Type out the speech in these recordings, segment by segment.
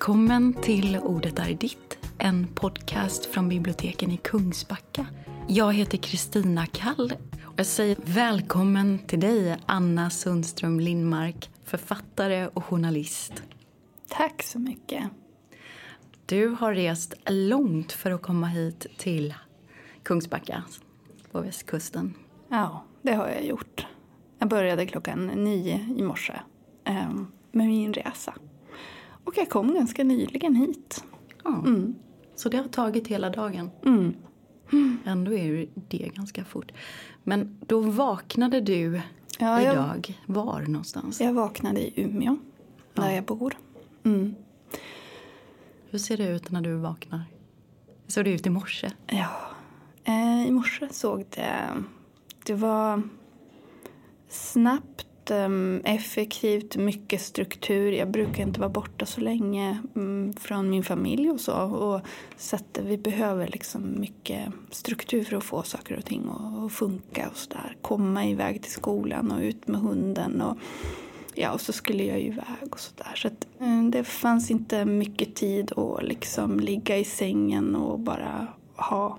Välkommen till Ordet är ditt, en podcast från biblioteken i Kungsbacka. Jag heter Kristina Kall och jag säger välkommen till dig, Anna Sundström Lindmark, författare och journalist. Tack så mycket. Du har rest långt för att komma hit till Kungsbacka på västkusten. Ja, det har jag gjort. Jag började klockan nio i morse eh, med min resa. Och jag kom ganska nyligen hit. Ja. Mm. Så det har tagit hela dagen. Mm. Ändå är det ganska fort. Men då vaknade du Ja, jag, idag. Var någonstans? jag vaknade i Umeå, där Ja. jag bor. Mm. Hur ser det ut när du vaknar? Hur såg det ut i morse? Ja, eh, i morse såg det... Det var snabbt, Ehm, effektivt, mycket struktur. Jag brukar inte vara borta så länge mm, från min familj och så. Och så att vi behöver liksom mycket struktur för att få saker och ting att funka och sådär. Komma iväg till skolan och ut med hunden. Och, ja, och så skulle jag ju iväg och sådär. Så att, mm, det fanns inte mycket tid att liksom ligga i sängen och bara ha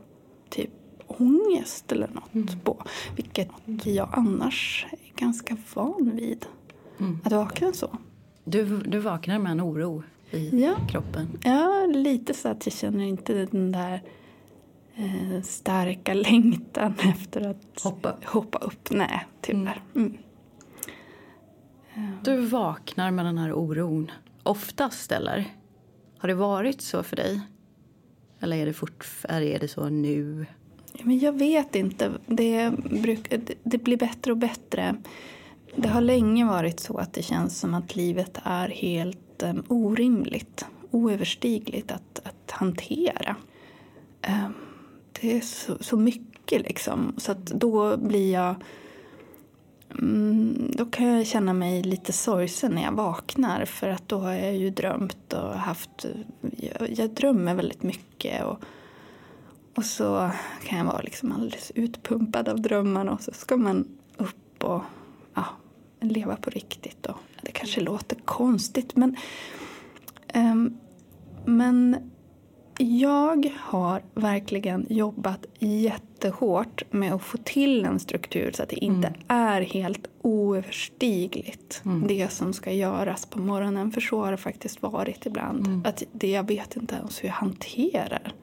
typ ångest eller något på. Vilket jag annars är ganska van vid. Mm. Att vakna så. Du, du vaknar med en oro i Ja. kroppen. Ja, lite så att jag känner inte den där eh, starka längtan efter att Hoppa. hoppa upp. Nej, tyvärr. Mm. Du vaknar med den här oron. Oftast, eller? Har det varit så för dig? Eller är det, fort, är det så nu? Ja, Men jag vet inte. Det, bruk, det- blir bättre och bättre. Det har länge varit så att det känns som att livet är helt um, orimligt, oöverstigligt att, att hantera. Ehm, det är så, så mycket liksom. Så att då blir jag... Mm, då kan jag känna mig lite sorgsen när jag vaknar för att då har jag ju drömt och haft... Jag, jag drömmer väldigt mycket och och så kan jag vara liksom alldeles utpumpad av drömmarna och så ska man upp och ja, leva på riktigt. Och det kanske låter konstigt men, ehm, men jag har verkligen jobbat jättehårt med att få till en struktur så att det inte är helt oöverstigligt. Det som ska göras på morgonen. För så har det faktiskt varit ibland. Att det, jag vet inte ens hur jag hanterar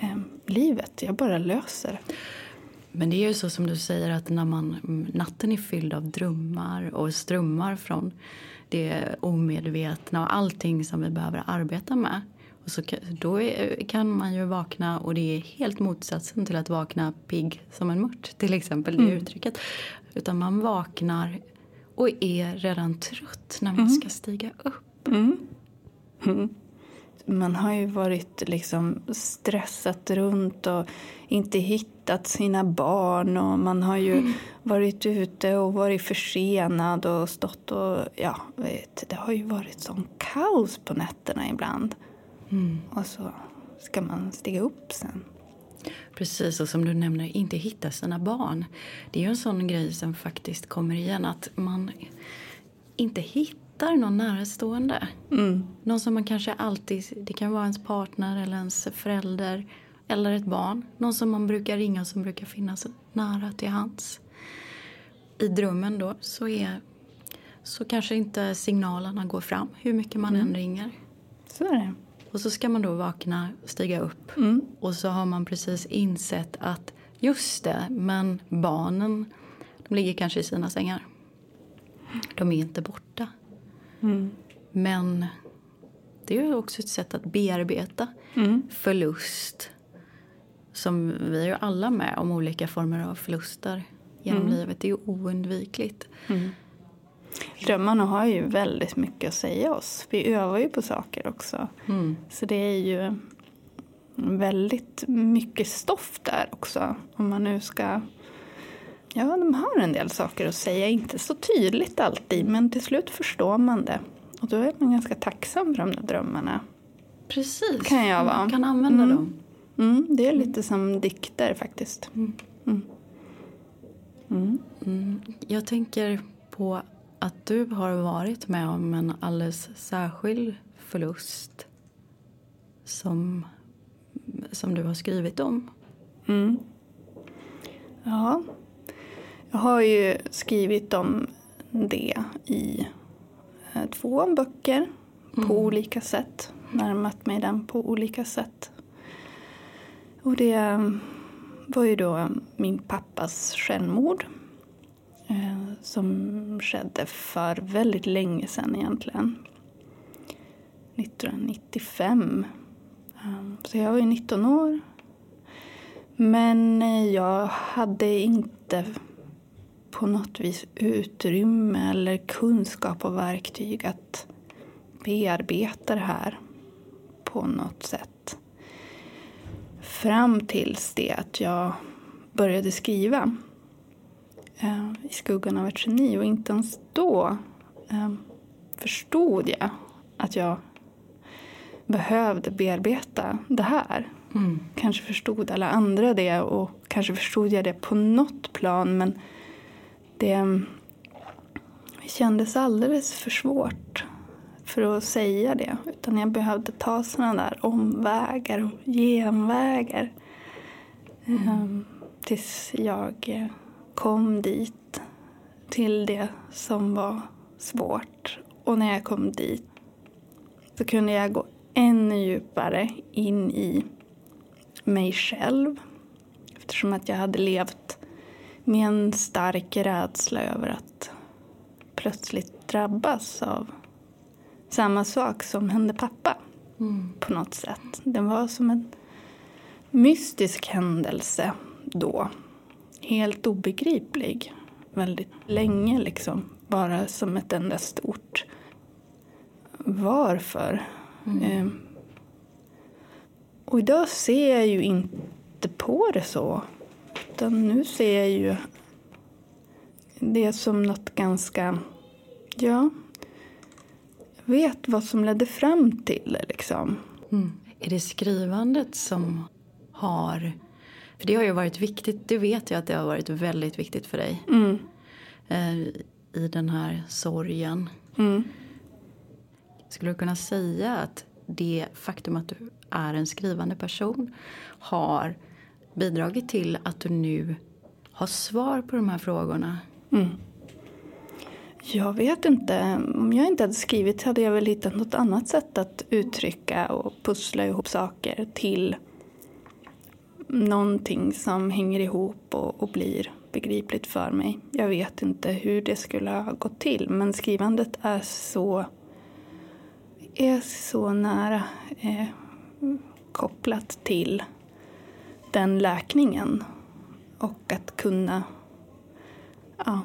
eh, livet. Jag bara löser. Men det är ju så som du säger att när man, natten är fylld av drömmar och strömmar från det omedvetna och allting som vi behöver arbeta med. Och så, då är, kan man ju vakna och det är helt motsatsen till att vakna pigg som en mört till exempel, det uttrycket. Utan man vaknar och är redan trött när man ska stiga upp. Man har ju varit liksom stressat runt och inte hittat sina barn och man har ju varit ute och varit försenad och stått och ja, vet, det har ju varit sån kaos på nätterna ibland. Och så ska man stiga upp sen. Precis, och som du nämner, inte hitta sina barn. Det är ju en sån grej som faktiskt kommer igen, att man inte hittar någon närstående. Någon som man kanske alltid, det kan vara ens partner eller ens förälder eller ett barn. Någon som man brukar ringa och som brukar finnas nära till hands. I drömmen då så, är, så kanske inte signalerna går fram hur mycket man än ringer. Så är det. Och så ska man då vakna, stiga upp Mm. och så har man precis insett att just det, men barnen de ligger kanske i sina sängar. De är inte borta. Mm. Men det är ju också ett sätt att bearbeta Mm. förlust. Som vi är ju alla med om olika former av förluster genom Mm. livet. Det är ju oundvikligt. Drömmarna har ju väldigt mycket att säga oss. Vi övar ju på saker också. Mm. Så det är ju väldigt mycket stoff där också. Om man nu ska... Ja, de har en del saker att säga. Inte så tydligt alltid, men till slut förstår man det. Och då är man ganska tacksam för de där drömmarna. Precis, Kan jag vara. man kan använda Mm. dem. Mm, det är lite som dikter faktiskt. Mm. Jag tänker på att du har varit med om en alldeles särskild förlust som, som du har skrivit om. Mm. Ja, jag har ju skrivit om det i eh, två böcker mm. på olika sätt. Närmat mig den på olika sätt. Och det eh, var ju då min pappas självmord. Eh, som skedde för väldigt länge sedan egentligen. 1995. Så jag var ju 19 år. Men jag hade inte på något vis utrymme eller kunskap och verktyg att bearbeta det här på något sätt. Fram tills det att jag började skriva eh, i skuggan av ett geni och inte ens då eh, förstod jag att jag behövde bearbeta det här. Mm. Kanske förstod alla andra det och kanske förstod jag det på något plan men det kändes alldeles för svårt för att säga det. Utan jag behövde ta sådana där omvägar och genvägar. Mm. Um, tills jag kom dit, till det som var svårt. Och när jag kom dit så kunde jag gå ännu djupare in i mig själv. Eftersom att jag hade levt med en stark rädsla över att plötsligt drabbas av samma sak som hände pappa. Mm. På något sätt. Det var som en mystisk händelse då. Helt obegriplig. Väldigt länge liksom. Bara som ett enda stort varför. Mm. Eh, och idag ser jag ju inte på det så. Utan nu ser jag ju det som något ganska, ja, vet vad som ledde fram till det liksom. Mm. Är det skrivandet som har, för det har ju varit viktigt, det vet jag att det har varit väldigt viktigt för dig. Mm. Eh, I den här sorgen. Mm. Skulle du kunna säga att det faktum att du är en skrivande person har bidragit till att du nu har svar på de här frågorna? Mm. Jag vet inte. Om jag inte hade skrivit hade jag väl hittat något annat sätt att uttrycka och pussla ihop saker till någonting som hänger ihop och, och blir begripligt för mig. Jag vet inte hur det skulle ha gått till men skrivandet är så, är så nära eh, kopplat till den läkningen och att kunna ja,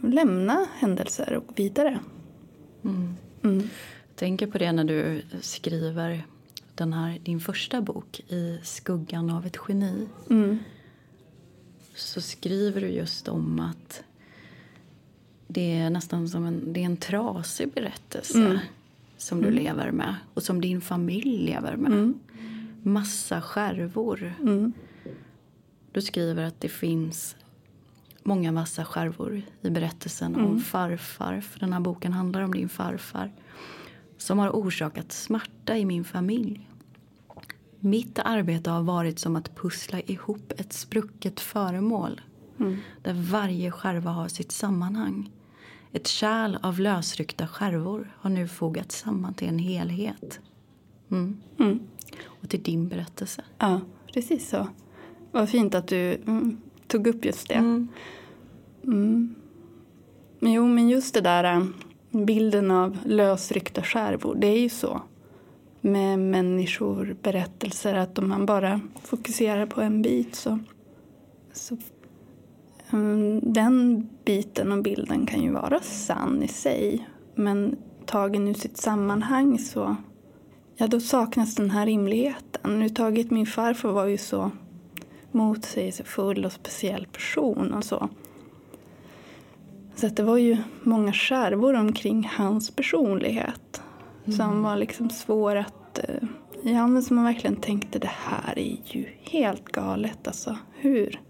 lämna händelser och vidare. Mm. Mm. Jag tänker på det när du skriver den här, din första bok I skuggan av ett geni. Mm. Så skriver du just om att det är nästan som en, det är en trasig berättelse mm. som du mm. lever med och som din familj lever med. Mm massa skärvor. Mm. Du skriver att det finns många massa skärvor i berättelsen mm. om farfar. För den här boken handlar om din farfar. Som har orsakat smärta i min familj. Mitt arbete har varit som att pussla ihop ett sprucket föremål. Mm. Där varje skärva har sitt sammanhang. Ett kärl av lösryckta skärvor har nu fogats samman till en helhet. Mm. Mm och till din berättelse. Ja, precis så. Vad fint att du mm, tog upp just det. Mm. Mm. Jo, men just det där äh, bilden av lösryckta skärvor, det är ju så med människor, berättelser, att om man bara fokuserar på en bit så, så um, den biten och bilden kan ju vara sann i sig men tagen ur sitt sammanhang så ja, då saknas den här rimligheten. Överhuvudtaget min farfar var ju så motsägelsefull och speciell person och så. Så att det var ju många skärvor omkring hans personlighet mm. som var liksom svår att... Eh, ja, men som man verkligen tänkte det här är ju helt galet. Alltså, hur?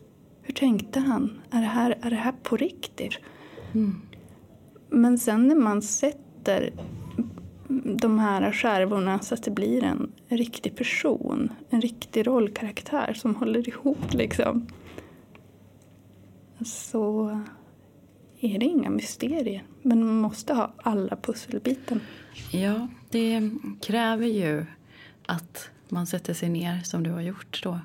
Hur tänkte han? Är det här, är det här på riktigt? Mm. men sen när man sätter de här skärvorna så att det blir en riktig person, en riktig rollkaraktär som håller ihop liksom. Så är det inga mysterier. Men man måste ha alla pusselbitarna. Ja, det kräver ju att man sätter sig ner som du har gjort då.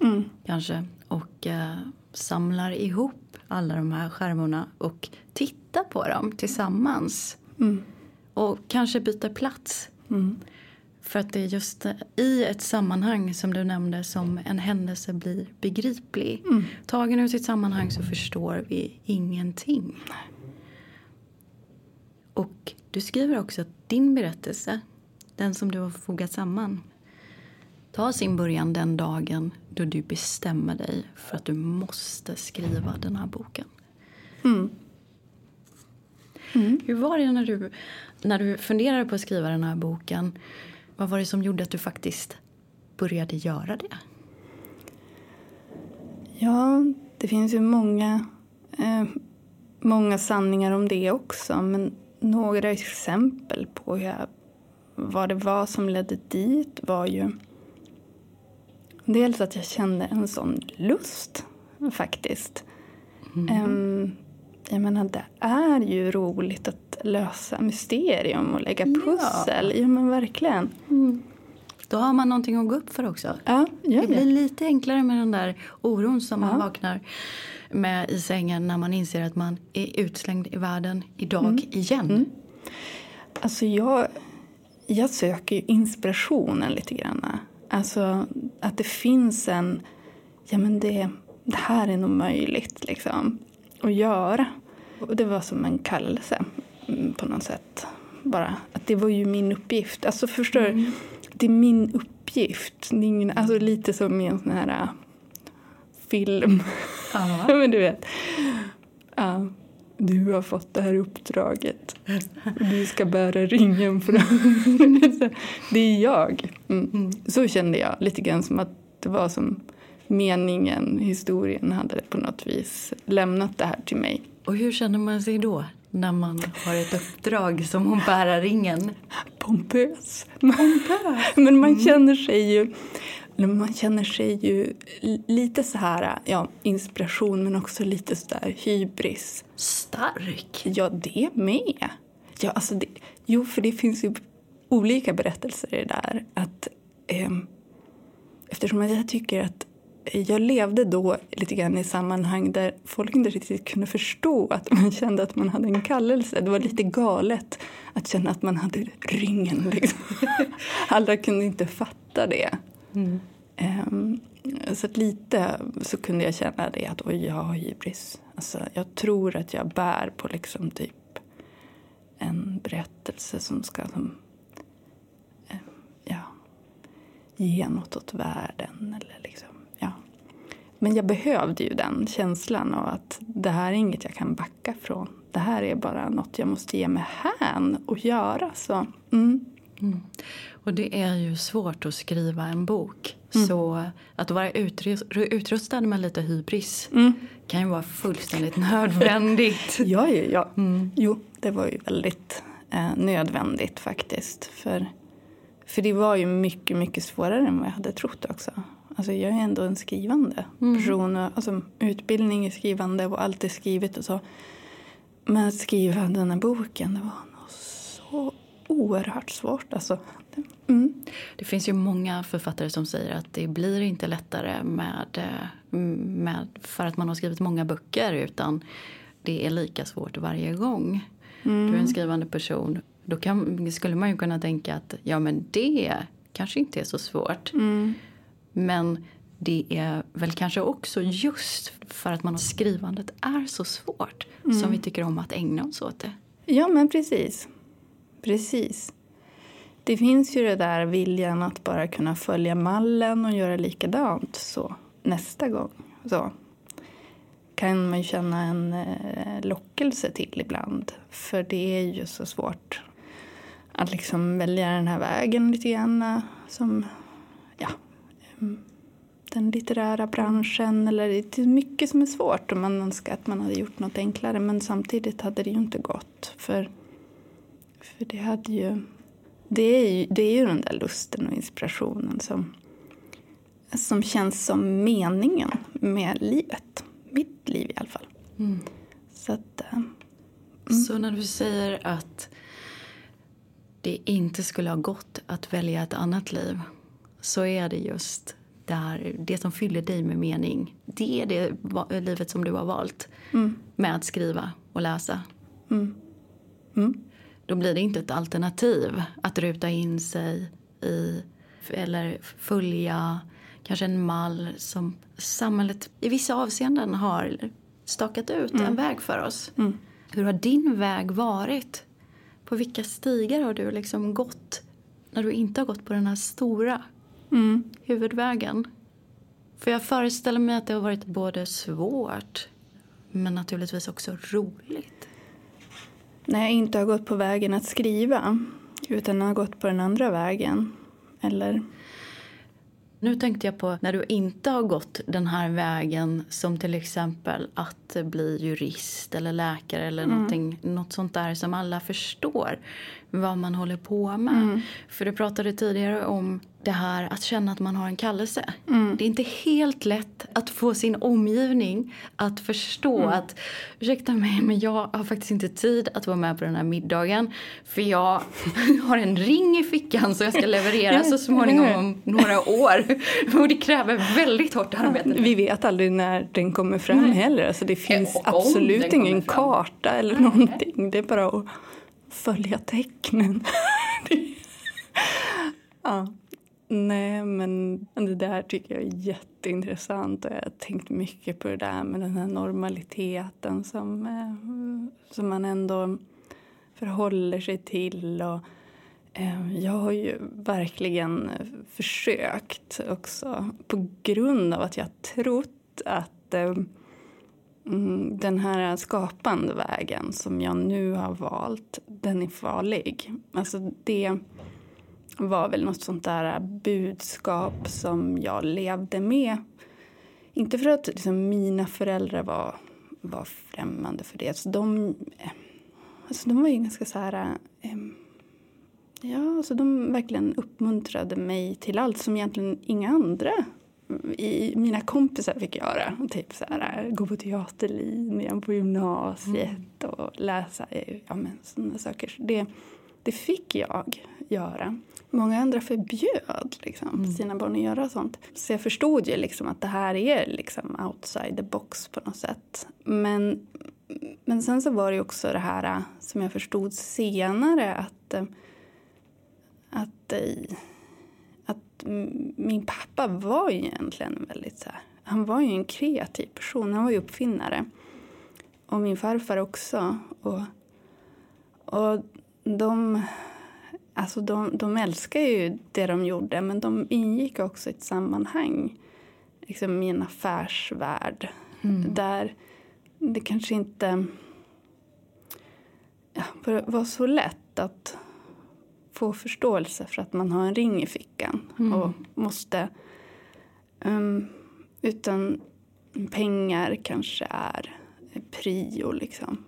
Mm. Kanske. Och eh, samlar ihop alla de här skärvorna och tittar på dem tillsammans. Mm. Och kanske byter plats. Mm. För att det är just i ett sammanhang som du nämnde som en händelse blir begriplig. Mm. Tagen ur sitt sammanhang så förstår vi ingenting. Och du skriver också att din berättelse, den som du har fogat samman, tar sin början den dagen då du bestämmer dig för att du måste skriva den här boken. Mm. Mm. Hur var det när du, när du funderade på att skriva den här boken? Vad var det som gjorde att du faktiskt började göra det? Ja, det finns ju många, eh, många sanningar om det också. Men några exempel på hur jag, vad det var som ledde dit var ju dels att jag kände en sån lust faktiskt. Mm. Um, jag menar, det är ju roligt att lösa mysterium och lägga pussel. Ja, ja men verkligen. Mm. Då har man någonting att gå upp för också. Ja, det blir lite enklare med den där oron som ja. man vaknar med i sängen när man inser att man är utslängd i världen idag mm. igen. Mm. Alltså jag, jag söker ju inspirationen lite grann. Alltså att det finns en, ja men det, det här är nog möjligt liksom att göra. Och det var som en kallelse mm, på något sätt. Bara att det var ju min uppgift. Alltså förstår? Mm. Det är min uppgift. Det är ingen, alltså lite som i en sån här äh, film. Ja. Men du vet. Ja, du har fått det här uppdraget. Du ska bära ringen fram. det är jag. Mm. mm. Så kände jag lite grann som att det var som meningen, historien hade på något vis lämnat det här till mig. Och hur känner man sig då när man har ett uppdrag som att bära ringen? Pompös. Pompös. Men man mm. känner sig ju man känner sig ju lite så här, ja, inspiration men också lite så där hybris. Stark! Ja, det med. Ja, alltså det, jo, för det finns ju olika berättelser i det där. Att, eh, eftersom jag tycker att jag levde då lite grann i sammanhang där folk inte riktigt kunde förstå att man kände att man hade en kallelse. Det var lite galet att känna att man hade ringen. Liksom. Alla kunde inte fatta det. Mm. Um, så lite så kunde jag känna det att oj, jag har hybris. Alltså, jag tror att jag bär på liksom typ en berättelse som ska som, uh, ja, ge något åt världen. Eller liksom men jag behövde ju den känslan av att det här är inget jag kan backa från. Det här är bara något jag måste ge mig hän och göra. Så, mm. Mm. Och det är ju svårt att skriva en bok. Mm. Så att vara utrustad med lite hybris mm. kan ju vara fullständigt nödvändigt. ja, ja, ja. Mm. Jo, det var ju väldigt eh, nödvändigt faktiskt. För, för det var ju mycket, mycket svårare än vad jag hade trott också. Alltså jag är ändå en skrivande mm. person. Alltså utbildning i skrivande och allt är skrivet och så. Men att skriva den här boken, det var nog så oerhört svårt. Alltså. Mm. Det finns ju många författare som säger att det blir inte lättare med, med, för att man har skrivit många böcker utan det är lika svårt varje gång. Mm. Du är en skrivande person. Då kan, skulle man ju kunna tänka att ja men det kanske inte är så svårt. Mm. Men det är väl kanske också just för att man skrivandet är så svårt mm. som vi tycker om att ägna oss åt det. Ja, men precis. Precis. Det finns ju det där viljan att bara kunna följa mallen och göra likadant så nästa gång. Så kan man ju känna en eh, lockelse till ibland. För det är ju så svårt att liksom välja den här vägen lite grann som ja, den litterära branschen. Eller det är mycket som är svårt och man önskar att man hade gjort något enklare. Men samtidigt hade det ju inte gått. För, för det hade ju... Det är ju, det är ju den där lusten och inspirationen som, som känns som meningen med livet. Mitt liv i alla fall. Mm. Så, att, äh, mm. Så när du säger att det inte skulle ha gått att välja ett annat liv så är det just där, det som fyller dig med mening. Det är det livet som du har valt mm. med att skriva och läsa. Mm. Mm. Då blir det inte ett alternativ att ruta in sig i eller följa kanske en mall som samhället i vissa avseenden har stakat ut en mm. väg för oss. Mm. Hur har din väg varit? På vilka stigar har du liksom gått när du inte har gått på den här stora mm. huvudvägen? För jag föreställer mig att det har varit både svårt men naturligtvis också roligt. När jag inte har gått på vägen att skriva utan har gått på den andra vägen. Eller nu tänkte jag på när du inte har gått den här vägen som till exempel att bli jurist eller läkare eller mm. något sånt där som alla förstår vad man håller på med. Mm. För du pratade tidigare om det här att känna att man har en kallelse. Mm. Det är inte helt lätt att få sin omgivning att förstå mm. att ursäkta mig men jag har faktiskt inte tid att vara med på den här middagen för jag har en ring i fickan så jag ska leverera så småningom om några år. Och det kräver väldigt hårt arbete. Vi vet aldrig när den kommer fram heller. Alltså det finns absolut ingen karta eller någonting. Det är bara att följa tecknen. ja. Nej, men det där tycker jag är jätteintressant. Och jag har tänkt mycket på det där med den här normaliteten som, eh, som man ändå förhåller sig till. Och, eh, jag har ju verkligen försökt också på grund av att jag trott att eh, Mm, den här skapande vägen som jag nu har valt, den är farlig. Alltså det var väl något sånt där budskap som jag levde med. Inte för att liksom, mina föräldrar var, var främmande för det. Alltså, de, alltså, de var ju ganska så här... Eh, ja, alltså, de verkligen uppmuntrade mig till allt som egentligen inga andra i, mina kompisar fick göra. Typ så här, gå på teaterlinjen på gymnasiet mm. och läsa ja, men, sådana saker. Det, det fick jag göra. Många andra förbjöd liksom, mm. sina barn att göra sånt. Så jag förstod ju liksom att det här är liksom outside the box på något sätt. Men, men sen så var det också det här som jag förstod senare att, att, att min pappa var ju egentligen väldigt så här, han var ju en kreativ person, han var ju uppfinnare. Och min farfar också. Och, och de Alltså de, de älskar ju det de gjorde men de ingick också i ett sammanhang liksom i en affärsvärld mm. där det kanske inte ja, var så lätt att få förståelse för att man har en ring i fickan mm. och måste um, utan pengar kanske är prio liksom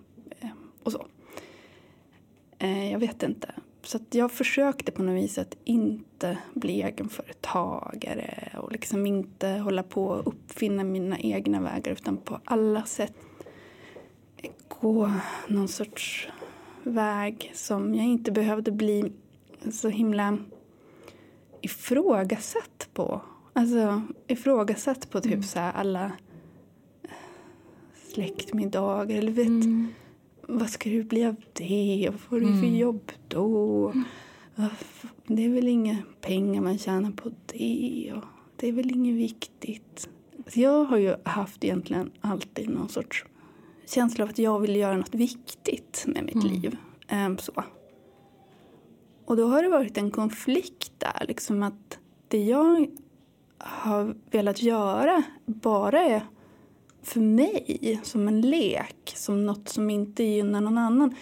och så. Eh, jag vet inte. Så jag försökte på något vis att inte bli egenföretagare och liksom inte hålla på och uppfinna mina egna vägar utan på alla sätt gå någon sorts väg som jag inte behövde bli så himla ifrågasatt på. Alltså ifrågasatt på typ mm. så alla släktmiddagar eller vet mm vad ska det bli av det? Vad får du för mm. jobb då? Det är väl inga pengar man tjänar på det. Och det är väl inget viktigt. Jag har ju haft egentligen alltid någon sorts känsla av att jag vill göra något viktigt med mitt mm. liv. Um, så. Och då har det varit en konflikt där. Liksom att det jag har velat göra bara är för mig som en lek, som något som inte gynnar någon annan.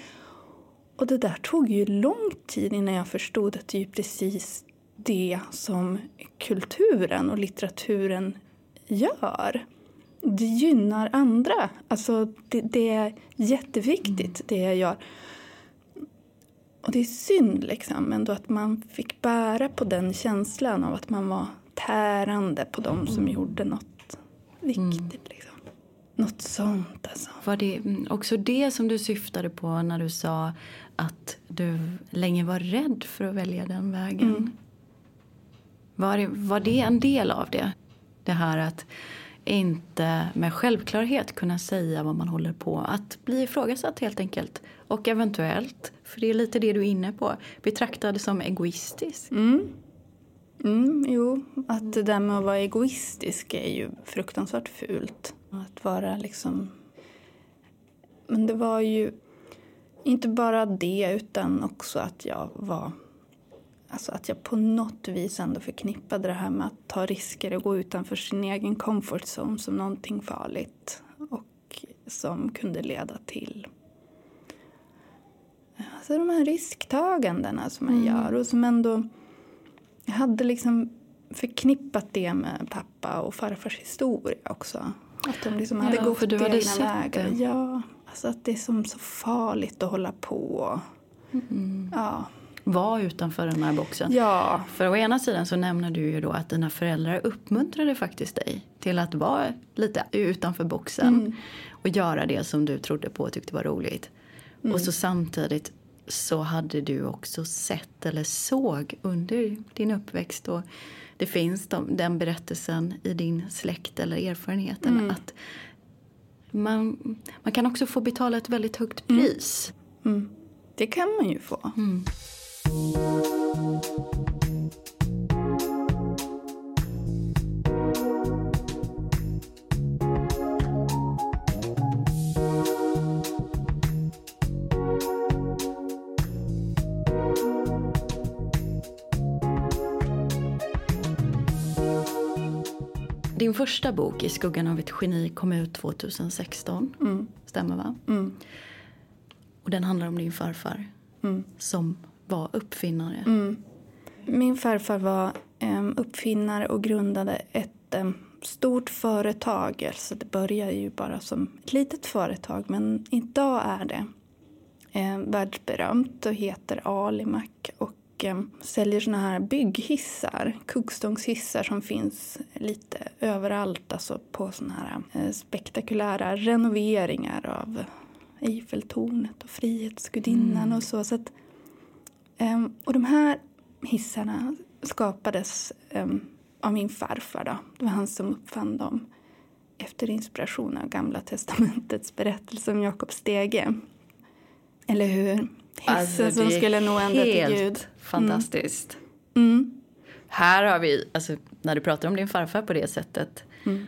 Och det där tog ju lång tid innan jag förstod att det är precis det som kulturen och litteraturen gör. Det gynnar andra. Alltså det, det är jätteviktigt det jag gör. Och det är synd liksom ändå att man fick bära på den känslan av att man var tärande på dem som gjorde något viktigt. Liksom. Något sånt alltså. Var det mm, också det som du syftade på när du sa att du länge var rädd för att välja den vägen? Mm. Var, det, var det en del av det? Det här att inte med självklarhet kunna säga vad man håller på. Att bli ifrågasatt helt enkelt. Och eventuellt, för det är lite det du är inne på, betraktad som egoistisk. Mm. Mm, jo, att det där med att vara egoistisk är ju fruktansvärt fult. Att vara liksom... Men det var ju inte bara det utan också att jag var... Alltså att jag på något vis ändå förknippade det här med att ta risker och gå utanför sin egen comfort zone som någonting farligt och som kunde leda till alltså de här risktagandena som man Mm. gör och som ändå jag hade liksom förknippat det med pappa och farfars historia också. Att de liksom hade Ja, gått för du hade sett vägar. det. Ja, alltså att det är som så farligt att hålla på. Mm. Ja. Var utanför den här boxen. ja, För å ena sidan så nämner du ju då att dina föräldrar uppmuntrade faktiskt dig till att vara lite utanför boxen Mm. och göra det som du trodde på och tyckte var roligt. Mm. Och så samtidigt så hade du också sett eller såg under din uppväxt och det finns de, den berättelsen i din släkt eller erfarenheten Mm. att man, man kan också få betala ett väldigt högt pris. mm. det kan man ju få. Din första bok, I skuggan av ett geni, kom ut 2016. Mm. Stämmer va? Mm. Och den handlar om din farfar Mm. som var uppfinnare. Mm. Min farfar var em, uppfinnare och grundade ett em, stort företag. Alltså det började ju bara som ett litet företag men idag är det eh, världsberömt och heter Alimac och eh, säljer såna här bygghissar, kuggstångshissar som finns lite överallt, alltså på såna här eh, spektakulära renoveringar av Eiffeltornet och Frihetsgudinnan och så. så att, Ehm, och de här hissarna skapades av min farfar. Då. Det var han som uppfann dem efter inspiration av Gamla testamentets berättelse om Jakob Stege. Eller hur? Hissen Alltså, som är skulle nå ända till helt Gud. fantastiskt. Mm. Här har vi, alltså, när du pratar om din farfar på det sättet. Mm.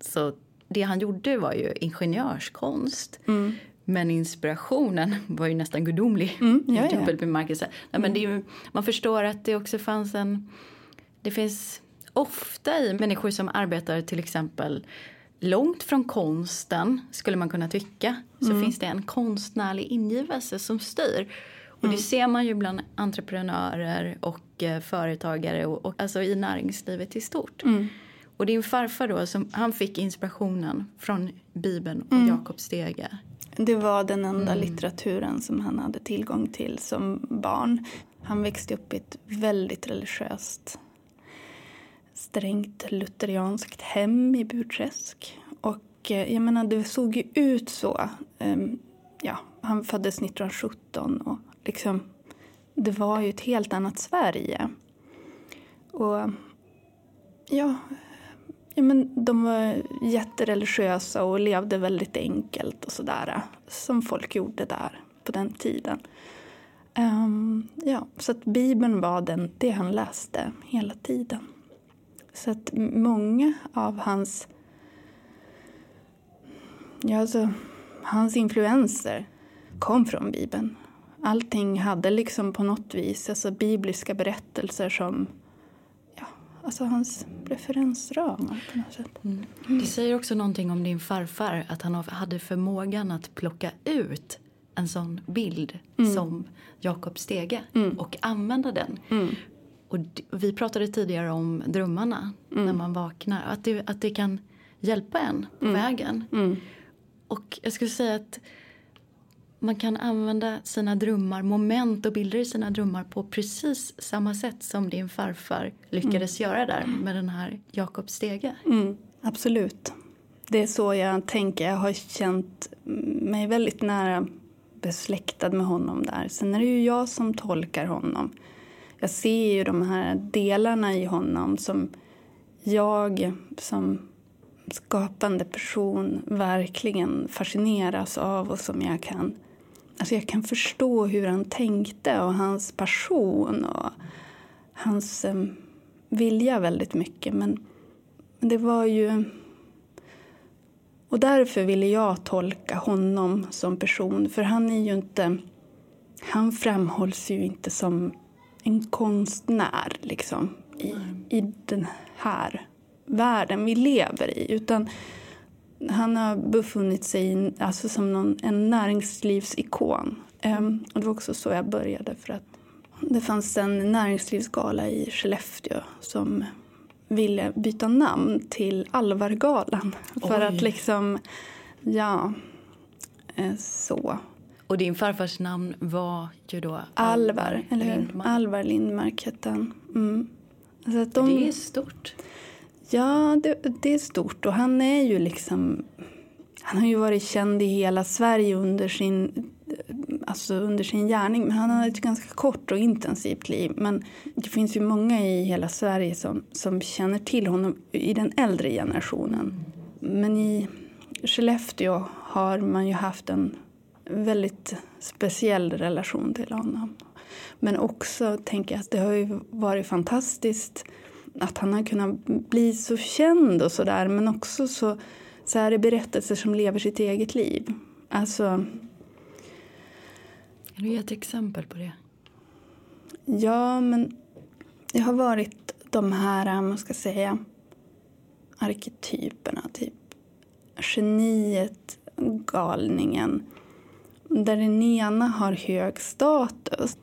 Så det han gjorde var ju ingenjörskonst. Mm. Men inspirationen var ju nästan gudomlig Mm, ja, ja. bemärkelse. Nej, men ju, man förstår att det också fanns en... Det finns ofta i människor som arbetar till exempel långt från konsten, skulle man kunna tycka, så Mm. finns det en konstnärlig ingivelse som styr. Och Mm. det ser man ju bland entreprenörer och eh, företagare och, och alltså i näringslivet i stort. Mm. Och din farfar då, som, han fick inspirationen från Bibeln och Mm. Jakob Stege. Det var den enda Mm. litteraturen som han hade tillgång till som barn. Han växte upp i ett väldigt religiöst, strängt lutherianskt hem i Burträsk. Och eh, jag menar, det såg ju ut så. Ehm, ja, han föddes 1917 och liksom, det var ju ett helt annat Sverige. Och ja, Ja, men de var jättereligiösa och levde väldigt enkelt och sådär. Som folk gjorde där på den tiden. Um, ja, så att Bibeln var den, det han läste hela tiden. Så att många av hans, ja, alltså, hans influenser kom från Bibeln. Allting hade liksom på något vis alltså bibliska berättelser som ja, alltså hans referensramar på något sätt. Det säger också någonting om din farfar, att han hade förmågan att plocka ut en sån bild som Jakob Stege och använda den. Och vi pratade tidigare om drömmarna mm. när man vaknar. Att det, att det kan hjälpa en på mm. vägen. Mm. Och jag skulle säga att man kan använda sina drömmar, moment och bilder i sina drömmar på precis samma sätt som din farfar lyckades mm. göra där med den här Jakobs stege. Mm, absolut. Det är så jag tänker. Jag har känt mig väldigt nära besläktad med honom där. Sen är det ju jag som tolkar honom. Jag ser ju de här delarna i honom som jag som skapande person verkligen fascineras av och som jag kan Alltså jag kan förstå hur han tänkte och hans passion och hans eh, vilja väldigt mycket. Men, men det var ju... Och därför ville jag tolka honom som person. För han är ju inte... Han framhålls ju inte som en konstnär liksom, i, i den här världen vi lever i. Utan han har befunnit sig alltså som någon, en näringslivsikon. Um, och det var också så jag började. för att Det fanns en näringslivsgala i Skellefteå som ville byta namn till Alvargalan. Oj. För att liksom, ja, eh, så. Och din farfars namn var ju då Alvar, eller hur? Lindmark. Alvar Lindmark hette han. Mm. Så att de, det är stort. Ja, det, det, är stort. Och han är ju liksom... Han har ju varit känd i hela Sverige under sin, alltså under sin gärning. Men han har ett ganska kort och intensivt liv. Men det finns ju många i hela Sverige som, som känner till honom i den äldre generationen. Men i Skellefteå har man ju haft en väldigt speciell relation till honom. Men också tänker jag att det har ju varit fantastiskt att han har kunnat bli så känd och sådär men också så, så är det berättelser som lever sitt eget liv. Alltså... Kan du ge ett exempel på det? Ja, men det har varit de här, man ska säga, arketyperna. Typ geniet, galningen. Där den ena har hög status.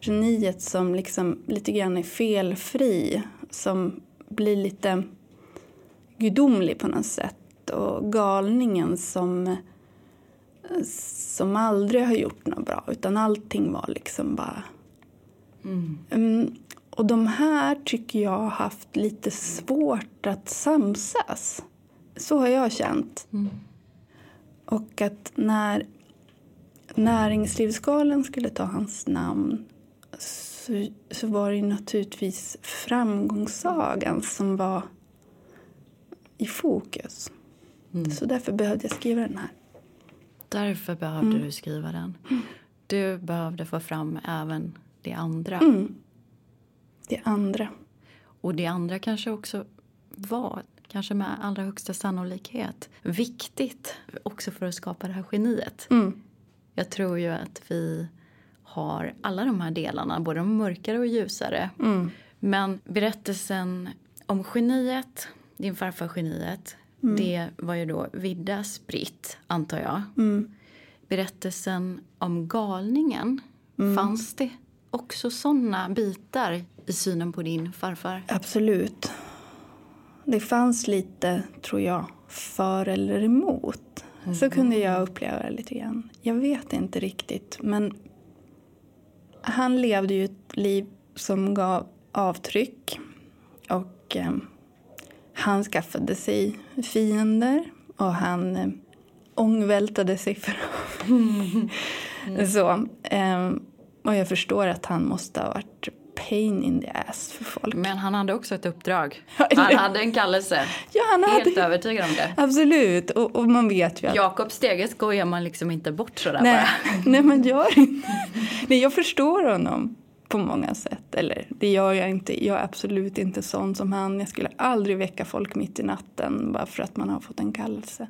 Geniet som liksom lite grann är felfri som blir lite gudomlig på något sätt och galningen som, som aldrig har gjort något bra utan allting var liksom bara... Mm. Um, och de här tycker jag har haft lite svårt att samsas. Så har jag känt. Mm. Och att när Näringslivsgalan skulle ta hans namn så, så var det naturligtvis framgångssagan som var i fokus. Mm. Så därför behövde jag skriva den här. Därför behövde mm. du skriva den. Mm. Du behövde få fram även det andra. Mm. Det andra. Och det andra kanske också var, kanske med allra högsta sannolikhet, viktigt också för att skapa det här geniet. Mm. Jag tror ju att vi har alla de här delarna, både de mörkare och ljusare. Mm. Men berättelsen om geniet, din farfar geniet, mm. det var ju då vidda spritt, antar jag. Mm. Berättelsen om galningen, mm. fanns det också såna bitar i synen på din farfar? Absolut. Det fanns lite, tror jag, för eller emot. Så mm. kunde jag uppleva det lite grann. Jag vet inte riktigt, men han levde ju ett liv som gav avtryck. Och eh, han skaffade sig fiender och han eh, ångvältade sig för mm. Så. Eh, och jag förstår att han måste ha varit pain in the ass för folk. Men han hade också ett uppdrag. Han hade en kallelse. Ja, han Helt hade... övertygad om det. Absolut, och, och man vet ju att... Jakob Steges skojar man liksom inte bort sådär Nej. bara. Nej, man gör inte Nej, jag förstår honom på många sätt. Eller det gör jag inte. Jag är absolut inte sån som han. Jag skulle aldrig väcka folk mitt i natten bara för att man har fått en kallelse.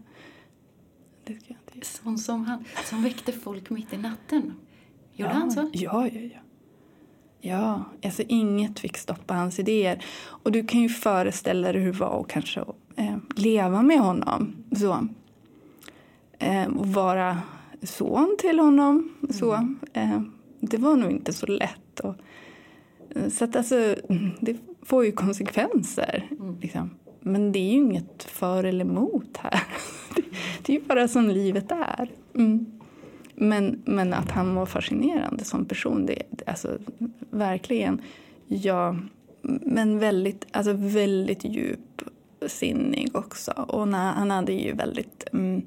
Det ska jag inte Sån som han, som väckte folk mitt i natten? Gjorde ja, han så? Ja, ja, ja. Ja, alltså inget fick stoppa hans idéer. Och du kan ju föreställa dig hur det var att kanske eh, leva med honom. Så. Eh, och vara son till honom. Så. Mm. Eh, det var nog inte så lätt. Och Så att alltså, det får ju konsekvenser. Mm. Liksom. Men det är ju inget för eller emot här. Det, är ju bara som livet är. Mm. Men, men att han var fascinerande som person, det, alltså verkligen. Ja, men väldigt, alltså väldigt djupsinnig också. Och när, han hade ju väldigt... Mm,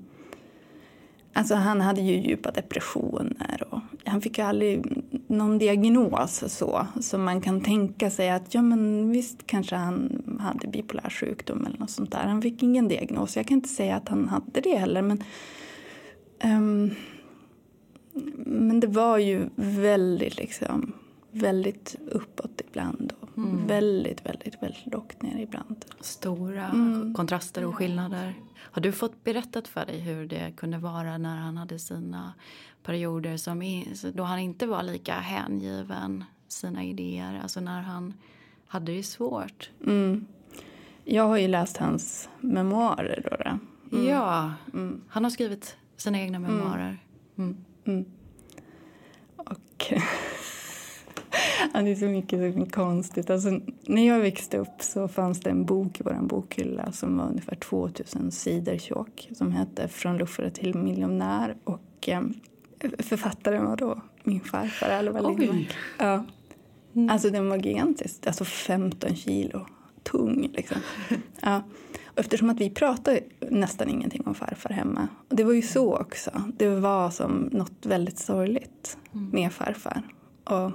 alltså han hade ju djupa depressioner. Och han fick ju aldrig någon diagnos så, som man kan tänka sig att ja men visst kanske han hade bipolär sjukdom eller något sånt där. Han fick ingen diagnos. Jag kan inte säga att han hade det heller men um, men det var ju väldigt liksom väldigt uppåt ibland och mm. väldigt, väldigt, väldigt lågt ner ibland. Stora mm. kontraster och skillnader. Har du fått berättat för dig hur det kunde vara när han hade sina perioder som då han inte var lika hängiven sina idéer, alltså när han hade det svårt? Mm. Jag har ju läst hans memoarer. Då, då. Mm. Ja, mm. han har skrivit sina egna mm. memoarer. Mm. Och Ja, det är så mycket så konstigt. Alltså, när jag växte upp så fanns det en bok i vår bokhylla som var ungefär 2000 sidor tjock som hette Från luffare till miljonär. Och, eh, författaren var då min farfar Alva Lindmark. Ja. Mm. Alltså den var gigantisk, alltså 15 kilo tung. Liksom. Ja. Eftersom att vi pratade nästan ingenting om farfar hemma. Och det var ju så också. Det var som något väldigt sorgligt mm. med farfar. Och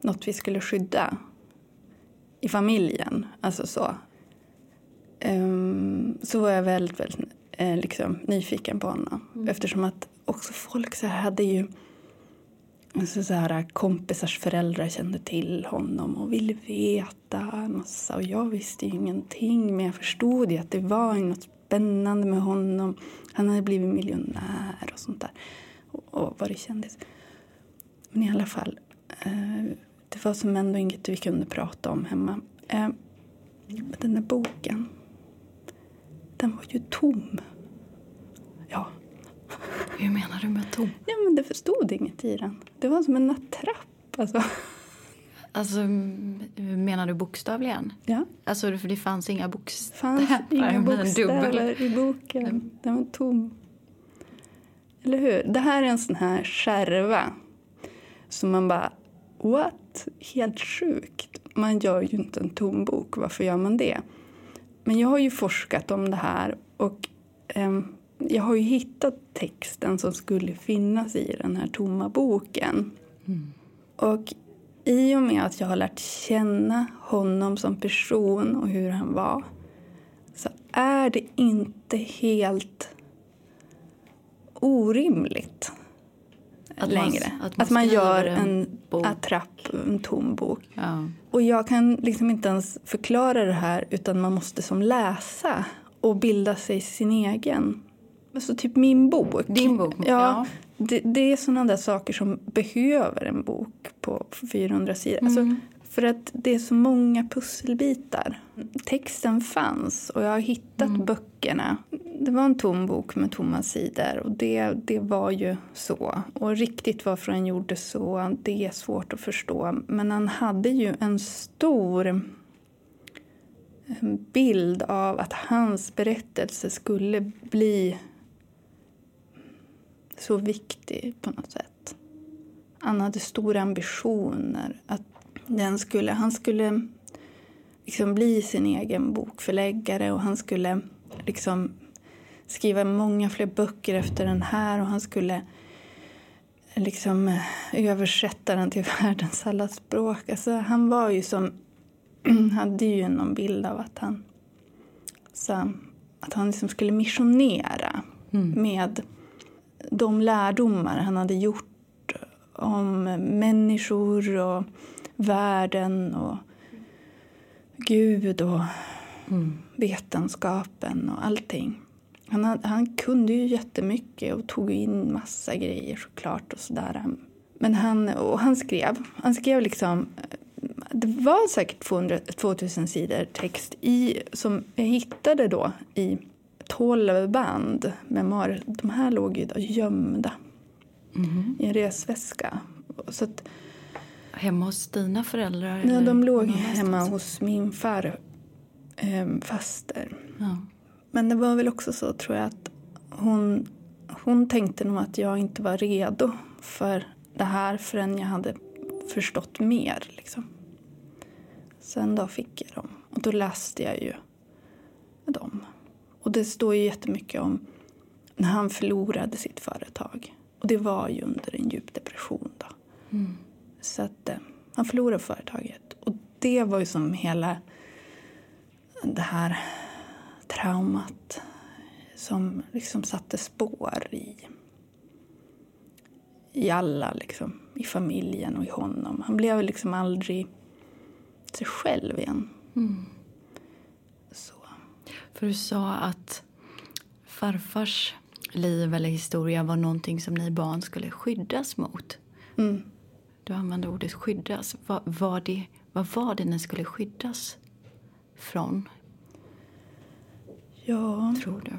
något vi skulle skydda i familjen. Alltså så. Um, så var jag väldigt, väldigt eh, liksom, nyfiken på honom. Mm. Eftersom att också folk så hade ju så, så här, kompisars föräldrar kände till honom och ville veta en massa. Och jag visste ju ingenting men jag förstod ju att det var något spännande med honom. Han hade blivit miljonär och sånt där. Och, och varit kändis. Men i alla fall. Eh, det var som ändå inget vi kunde prata om hemma. Eh, den där boken, den var ju tom. Hur menar du med tom? Ja, men det förstod inget i den. Det var som en attrapp. Alltså. Alltså, menar du bokstavligen? Ja. Alltså, för det fanns inga bokstäver? Fanns inga bokstäver i boken. Den var tom. Eller hur? Det här är en sån här skärva som man bara what? Helt sjukt. Man gör ju inte en tom bok. Varför gör man det? Men jag har ju forskat om det här och eh, jag har ju hittat texten som skulle finnas i den här tomma boken. Mm. Och i och med att jag har lärt känna honom som person och hur han var så är det inte helt orimligt att längre. Man, att man, att man gör en, en attrapp, en tom bok. Ja. Och jag kan liksom inte ens förklara det här utan man måste som läsa och bilda sig sin egen. Alltså typ min bok. Din bok? Ja. ja. Det, det, är sådana där saker som behöver en bok på 400 sidor. Alltså, mm. Alltså, för att det är så många pusselbitar. Texten fanns och jag har hittat mm. böckerna. Det var en tom bok med tomma sidor och det, det var ju så. Och riktigt varför han gjorde så, det är svårt att förstå. Men han hade ju en stor eh, bild av att hans berättelse skulle bli så viktig på något sätt. Han hade stora ambitioner att den skulle, han skulle liksom bli sin egen bokförläggare och han skulle liksom skriva många fler böcker efter den här och han skulle liksom eh, översätta den till världens alla språk. Alltså, han var ju som, hade ju någon bild av att han, så, att han liksom skulle missionera mm. med de lärdomar han hade gjort om människor och världen och Gud och mm. vetenskapen och allting. Han, hade, han kunde ju jättemycket och tog in massa grejer såklart och sådär. Men han, och han skrev, han skrev liksom, det var säkert 200, 2000 sidor text i, som jag hittade då i 12 band memoarer. De här låg ju gömda mm. i en resväska. Så att, hemma hos dina föräldrar? Eller de låg hemma hos min far, eh, faster. Ja. Men det var väl också så tror jag att hon, hon tänkte nog att jag inte var redo för det här förrän jag hade förstått mer. Liksom. Så en dag fick jag dem och då läste jag ju dem. Och det står ju jättemycket om när han förlorade sitt företag. Och det var ju under en djup depression då. Mm. Så att eh, han förlorade företaget. Och det var ju som hela det här traumat som liksom satte spår i, i alla, liksom, i familjen och i honom. Han blev liksom aldrig sig själv igen. Mm. För du sa att farfars liv eller historia var någonting som ni barn skulle skyddas mot. Mm. Du använde ordet skyddas. Vad var det, vad var det ni skulle skyddas från, Ja, tror du?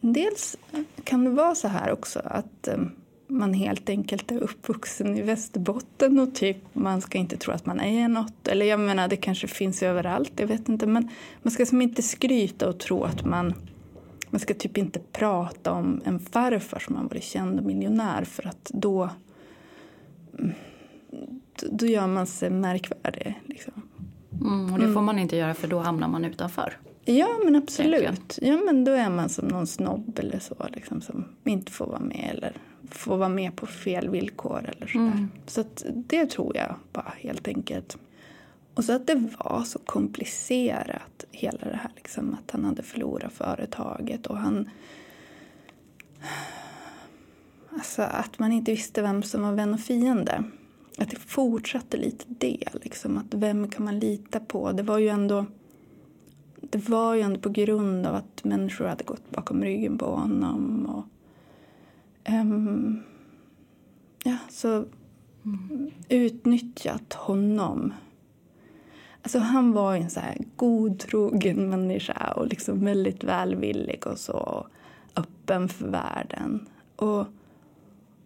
dels kan det vara så här också att eh, man helt enkelt är uppvuxen i Västerbotten och typ man ska inte tro att man är något. Eller jag menar, det kanske finns överallt, jag vet inte. Men man ska som inte skryta och tro att man... Man ska typ inte prata om en farfar som har varit känd och miljonär för att då... mm, Då gör man sig märkvärdig. Liksom. Mm, och det får man inte göra för då hamnar man utanför. Ja, men absolut. Ja, men då är man som någon snobb eller så, liksom, som inte får vara med eller får vara med på fel villkor eller sådär. Mm. Så det tror jag bara helt enkelt. Och så att det var så komplicerat, hela det här liksom, att han hade förlorat företaget och han... Alltså att man inte visste vem som var vän och fiende. Att det fortsatte lite det, liksom, att vem kan man lita på? Det var ju ändå det var ju ändå på grund av att människor hade gått bakom ryggen på honom. Och, um, ja, så utnyttjat honom. Alltså han var en så här godtrogen människa och liksom väldigt välvillig och så öppen för världen. Och,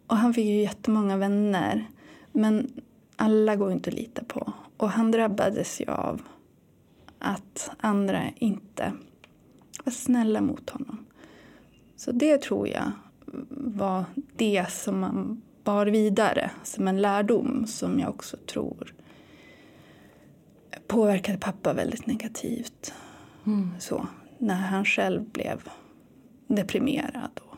och han fick ju jättemånga vänner. Men alla går inte att lita på. Och han drabbades ju av att andra inte var snälla mot honom. Så det tror jag var det som man bar vidare som en lärdom som jag också tror påverkade pappa väldigt negativt. Mm. Så, när han själv blev deprimerad och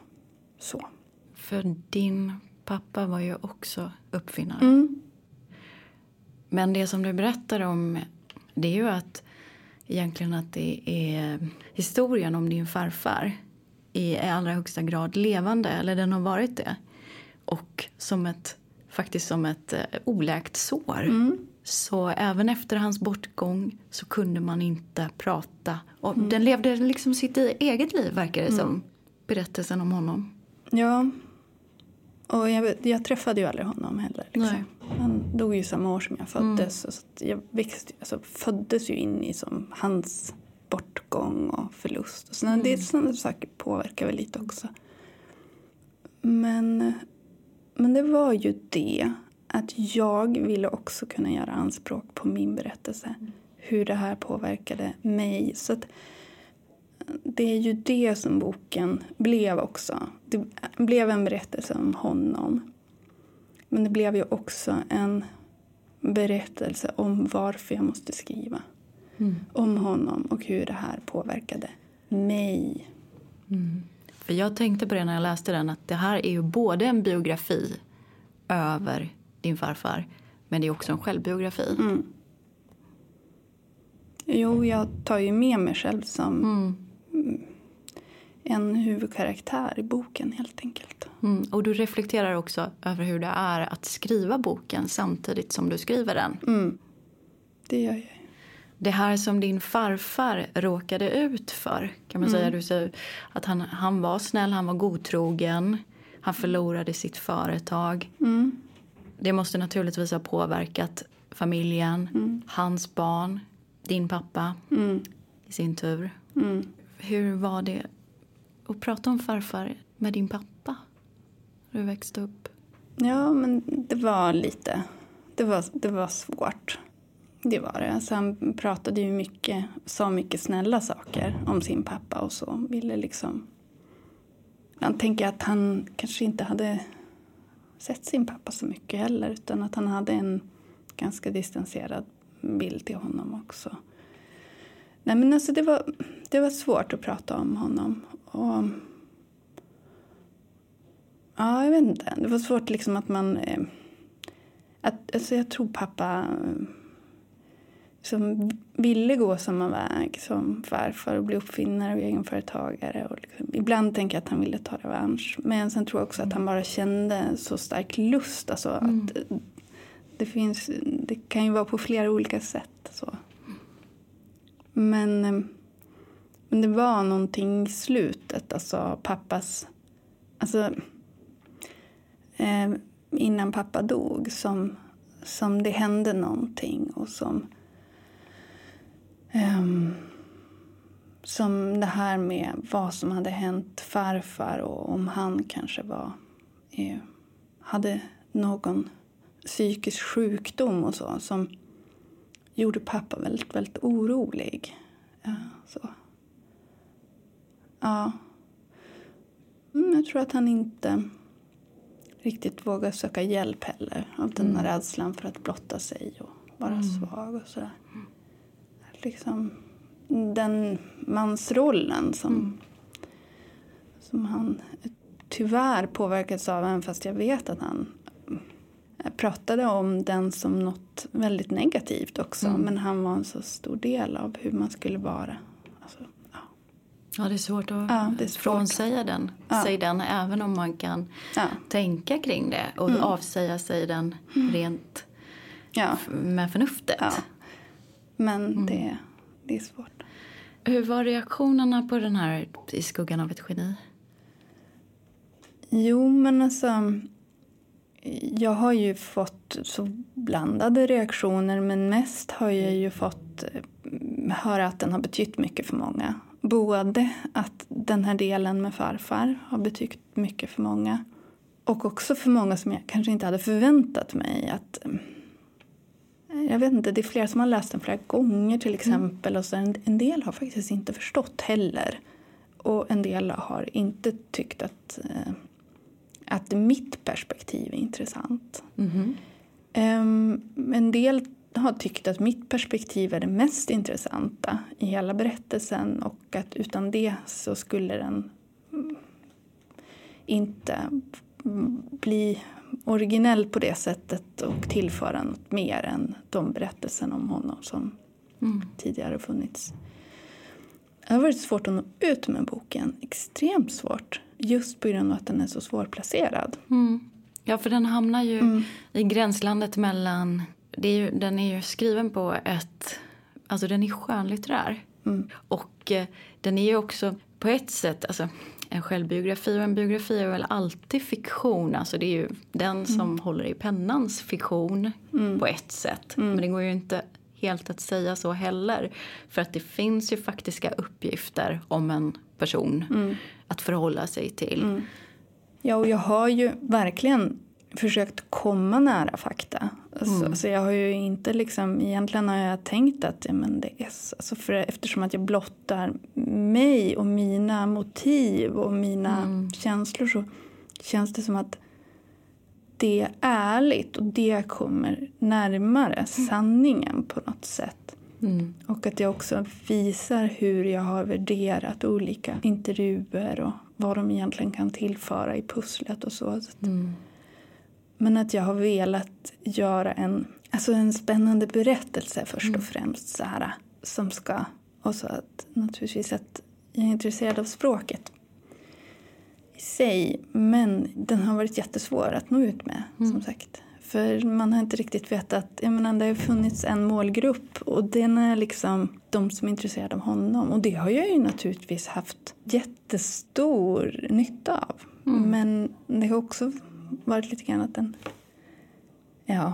så. För din pappa var ju också uppfinnare. Mm. Men det som du berättar om det är ju att egentligen att det är historien om din farfar i allra högsta grad levande, eller den har varit det. Och som ett, faktiskt som ett eh, oläkt sår. Mm. Så även efter hans bortgång så kunde man inte prata. Och Den levde liksom sitt eget liv verkar det som. Berättelsen om honom. Ja. Och jag, jag träffade ju aldrig honom heller. Liksom. Han dog ju samma år som jag föddes. Så att jag växte, alltså, föddes ju in i som hans bortgång och förlust. Och sådana, Det sådana saker påverkar väl lite också. Men, men det var ju det att jag ville också kunna göra anspråk på min berättelse. Hur det här påverkade mig. Så att det är ju det som boken blev också. Det blev en berättelse om honom. Men det blev ju också en berättelse om varför jag måste skriva. Om honom och hur det här påverkade mig. För jag tänkte på det när jag läste den att det här är ju både en biografi över din farfar men det är också en självbiografi. Mm. Jo, jag tar ju med mig själv som Mm. en huvudkaraktär i boken helt enkelt. Mm. Och du reflekterar också över hur det är att skriva boken samtidigt som du skriver den. Mm. Det gör jag. Det här som din farfar råkade ut för kan man säga. Du att han, han var snäll, han var godtrogen. Han förlorade sitt företag. Mm. Det måste naturligtvis ha påverkat familjen, hans barn, din pappa Mm. i sin tur. Mm. Hur var det att prata om farfar med din pappa? Hur du växte upp? Ja, men det var lite... Det var, det var svårt. Det var det. Alltså han pratade ju mycket, sa mycket snälla saker om sin pappa och så. Ville liksom... Jag tänker att han kanske inte hade sett sin pappa så mycket heller utan att han hade en ganska distanserad bild till honom också. Nej men alltså det var, det var svårt att prata om honom. Och, ja, jag vet inte. Det var svårt liksom att man... Eh, att, alltså jag tror pappa eh, som ville gå samma väg som farfar och bli uppfinnare och egenföretagare. Och liksom, ibland tänker jag att han ville ta revansch. Men sen tror jag också att han bara kände så stark lust. Alltså mm. att det, finns, det kan ju vara på flera olika sätt. Så. Men, eh, men det var någonting i slutet, alltså pappas... Alltså, eh, innan pappa dog som, som det hände någonting och som... Eh, som det här med vad som hade hänt farfar och om han kanske var... Eh, hade någon psykisk sjukdom och så som gjorde pappa väldigt, väldigt orolig. Ja, så. Ja. Mm, jag tror att han inte riktigt vågar söka hjälp heller av den mm. rädslan för att blotta sig och vara mm. svag och sådär. Liksom den mansrollen som, mm. som han tyvärr påverkats av även fast jag vet att han pratade om den som något väldigt negativt också. Mm. Men han var en så stor del av hur man skulle vara. Alltså, ja. ja, det är svårt att ja, är svårt. frånsäga den, ja. sig den även om man kan ja. tänka kring det och mm. avsäga sig den mm. rent med förnuftet. Men mm. det, det är svårt. Hur var reaktionerna på den här I skuggan av ett geni? Jo, men alltså jag har ju fått så blandade reaktioner men mest har jag ju fått eh, höra att den har betytt mycket för många. Både att den här delen med farfar har betytt mycket för många och också för många som jag kanske inte hade förväntat mig att eh, jag vet inte, det är flera som har läst den flera gånger till mm. exempel. Mm. Och så en, en del har faktiskt inte förstått heller. Och en del har inte tyckt att eh, att mitt perspektiv är intressant. Mm. Um, en del har tyckt att mitt perspektiv är det mest intressanta i hela berättelsen och att utan det så skulle den inte bli originell på det sättet och tillföra något mer än de berättelserna om honom som mm. tidigare funnits. Det har varit svårt att nå ut med boken. Extremt svårt. Just på grund av att den är så svårplacerad. Mm. Ja, för den hamnar ju mm. i gränslandet mellan... Det är ju, den är ju skriven på ett... Alltså den är skönlitterär. Mm. Och eh, den är ju också på ett sätt... Alltså, en självbiografi och en biografi är väl alltid fiktion. Alltså det är ju den mm. som håller i pennans fiktion mm. på ett sätt. Mm. Men det går ju inte helt att säga så heller. För att det finns ju faktiska uppgifter om en person mm. att förhålla sig till. Mm. Ja, och jag har ju verkligen försökt komma nära fakta. Alltså, mm. alltså jag har ju inte liksom, egentligen har jag tänkt att ja, men det är alltså för, eftersom att jag blottar mig och mina motiv och mina mm. känslor så känns det som att det är ärligt och det kommer närmare mm. sanningen på något sätt. Mm. Och att jag också visar hur jag har värderat olika intervjuer och vad de egentligen kan tillföra i pusslet och så. Mm. Men att jag har velat göra en, alltså en spännande berättelse först mm. och främst. Så här, som ska, och så att naturligtvis att jag är intresserad av språket i sig. Men den har varit jättesvår att nå ut med, mm. som sagt. För man har inte riktigt vetat. Jag menar, det har funnits en målgrupp och den är liksom de som är intresserade av honom. Och det har jag ju naturligtvis haft jättestor nytta av. Mm. Men det har också varit lite grann att den... Ja.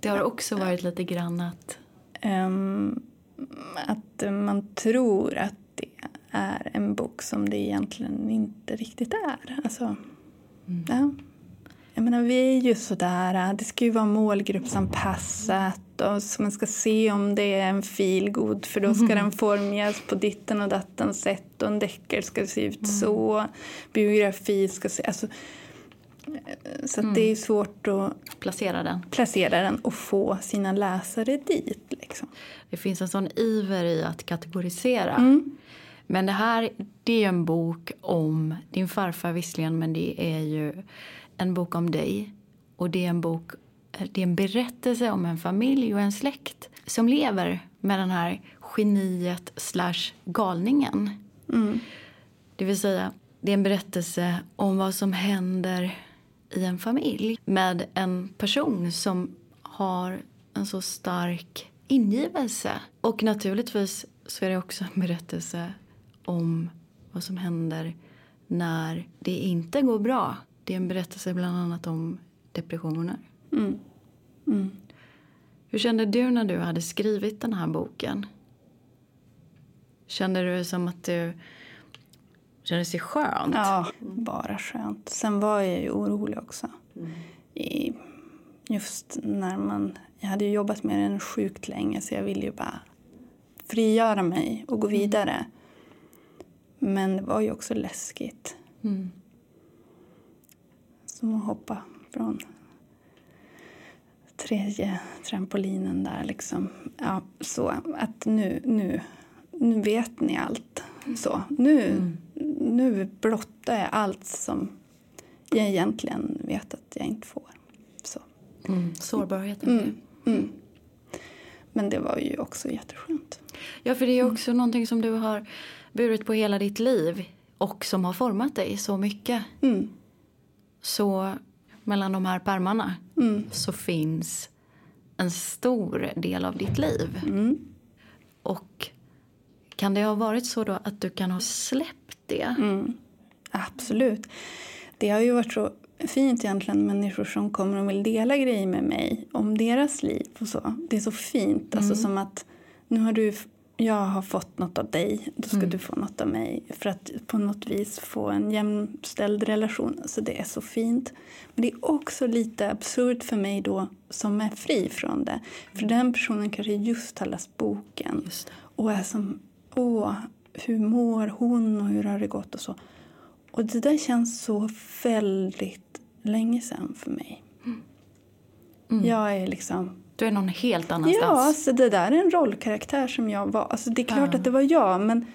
Det har också varit lite grann att... Um, att man tror att det är en bok som det egentligen inte riktigt är. Alltså, mm. ja. jag menar, vi är ju sådär, det ska ju vara målgruppsanpassat och så man ska se om det är en feelgood för då ska mm. den formas på ditten och datten sätt och en deckare ska se ut mm. så, biografi ska se... Alltså, så mm. det är svårt att placera den. placera den och få sina läsare dit. Liksom. Det finns en sån iver i att kategorisera. Mm. Men det här det är en bok om din farfar visserligen men det är ju en bok om dig. Och det är en bok, det är en berättelse om en familj och en släkt som lever med den här geniet slash galningen. Mm. Det vill säga, det är en berättelse om vad som händer i en familj med en person som har en så stark ingivelse. Och naturligtvis så är det också en berättelse om vad som händer när det inte går bra. Det är en berättelse bland annat om depressioner. Mm. Mm. Hur kände du när du hade skrivit den här boken? Kände du som att du kände sig skönt? Ja, bara skönt. Sen var jag ju orolig också. Mm. I, just när man... Jag hade ju jobbat med den sjukt länge så jag ville ju bara frigöra mig och gå mm. vidare. Men det var ju också läskigt. Mm. Som att hoppa från tredje trampolinen där liksom. Ja, så att nu, nu, nu vet ni allt. Så, nu, mm. Nu blottar jag allt som jag egentligen vet att jag inte får. Så. Mm. Sårbarheten. Mm. Mm. Men det var ju också jätteskönt. Ja, för det är också mm. någonting som du har burit på hela ditt liv och som har format dig så mycket. Mm. Så mellan de här pärmarna mm. så finns en stor del av ditt liv. Mm. Och kan det ha varit så då att du kan ha släppt det? Mm. Absolut. Det har ju varit så fint egentligen människor som kommer och vill dela grejer med mig om deras liv och så. Det är så fint, alltså mm. som att nu har du jag har fått något av dig, då ska mm. du få något av mig. För att på något vis få en jämställd relation. Alltså det är så fint. Men det är också lite absurt för mig då som är fri från det. För mm. den personen kanske just har läst boken och är som, åh, hur mår hon och hur har det gått och så. Och det där känns så väldigt länge sedan för mig. Mm. mm. Jag är liksom du är någon helt annanstans. Ja, alltså det där är en rollkaraktär som jag var. Alltså det är klart ja. att det var jag, men,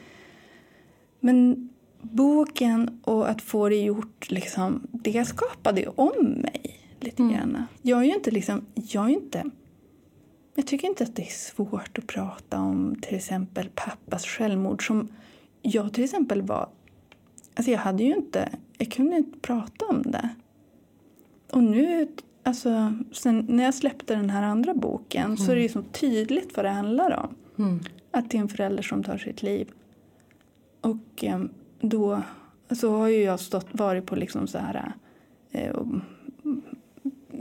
men boken och att få det gjort, liksom, det skapade ju om mig lite mm. grann. Jag är ju inte liksom, jag är inte jag tycker inte att det är svårt att prata om till exempel pappas självmord som jag till exempel var... Alltså jag hade ju inte... Jag kunde inte prata om det. Och nu alltså, sen när jag släppte den här andra boken mm. så är det ju så tydligt vad det handlar om. Mm. Att det är en förälder som tar sitt liv. Och eh, då så har ju jag stått, varit på liksom så här eh,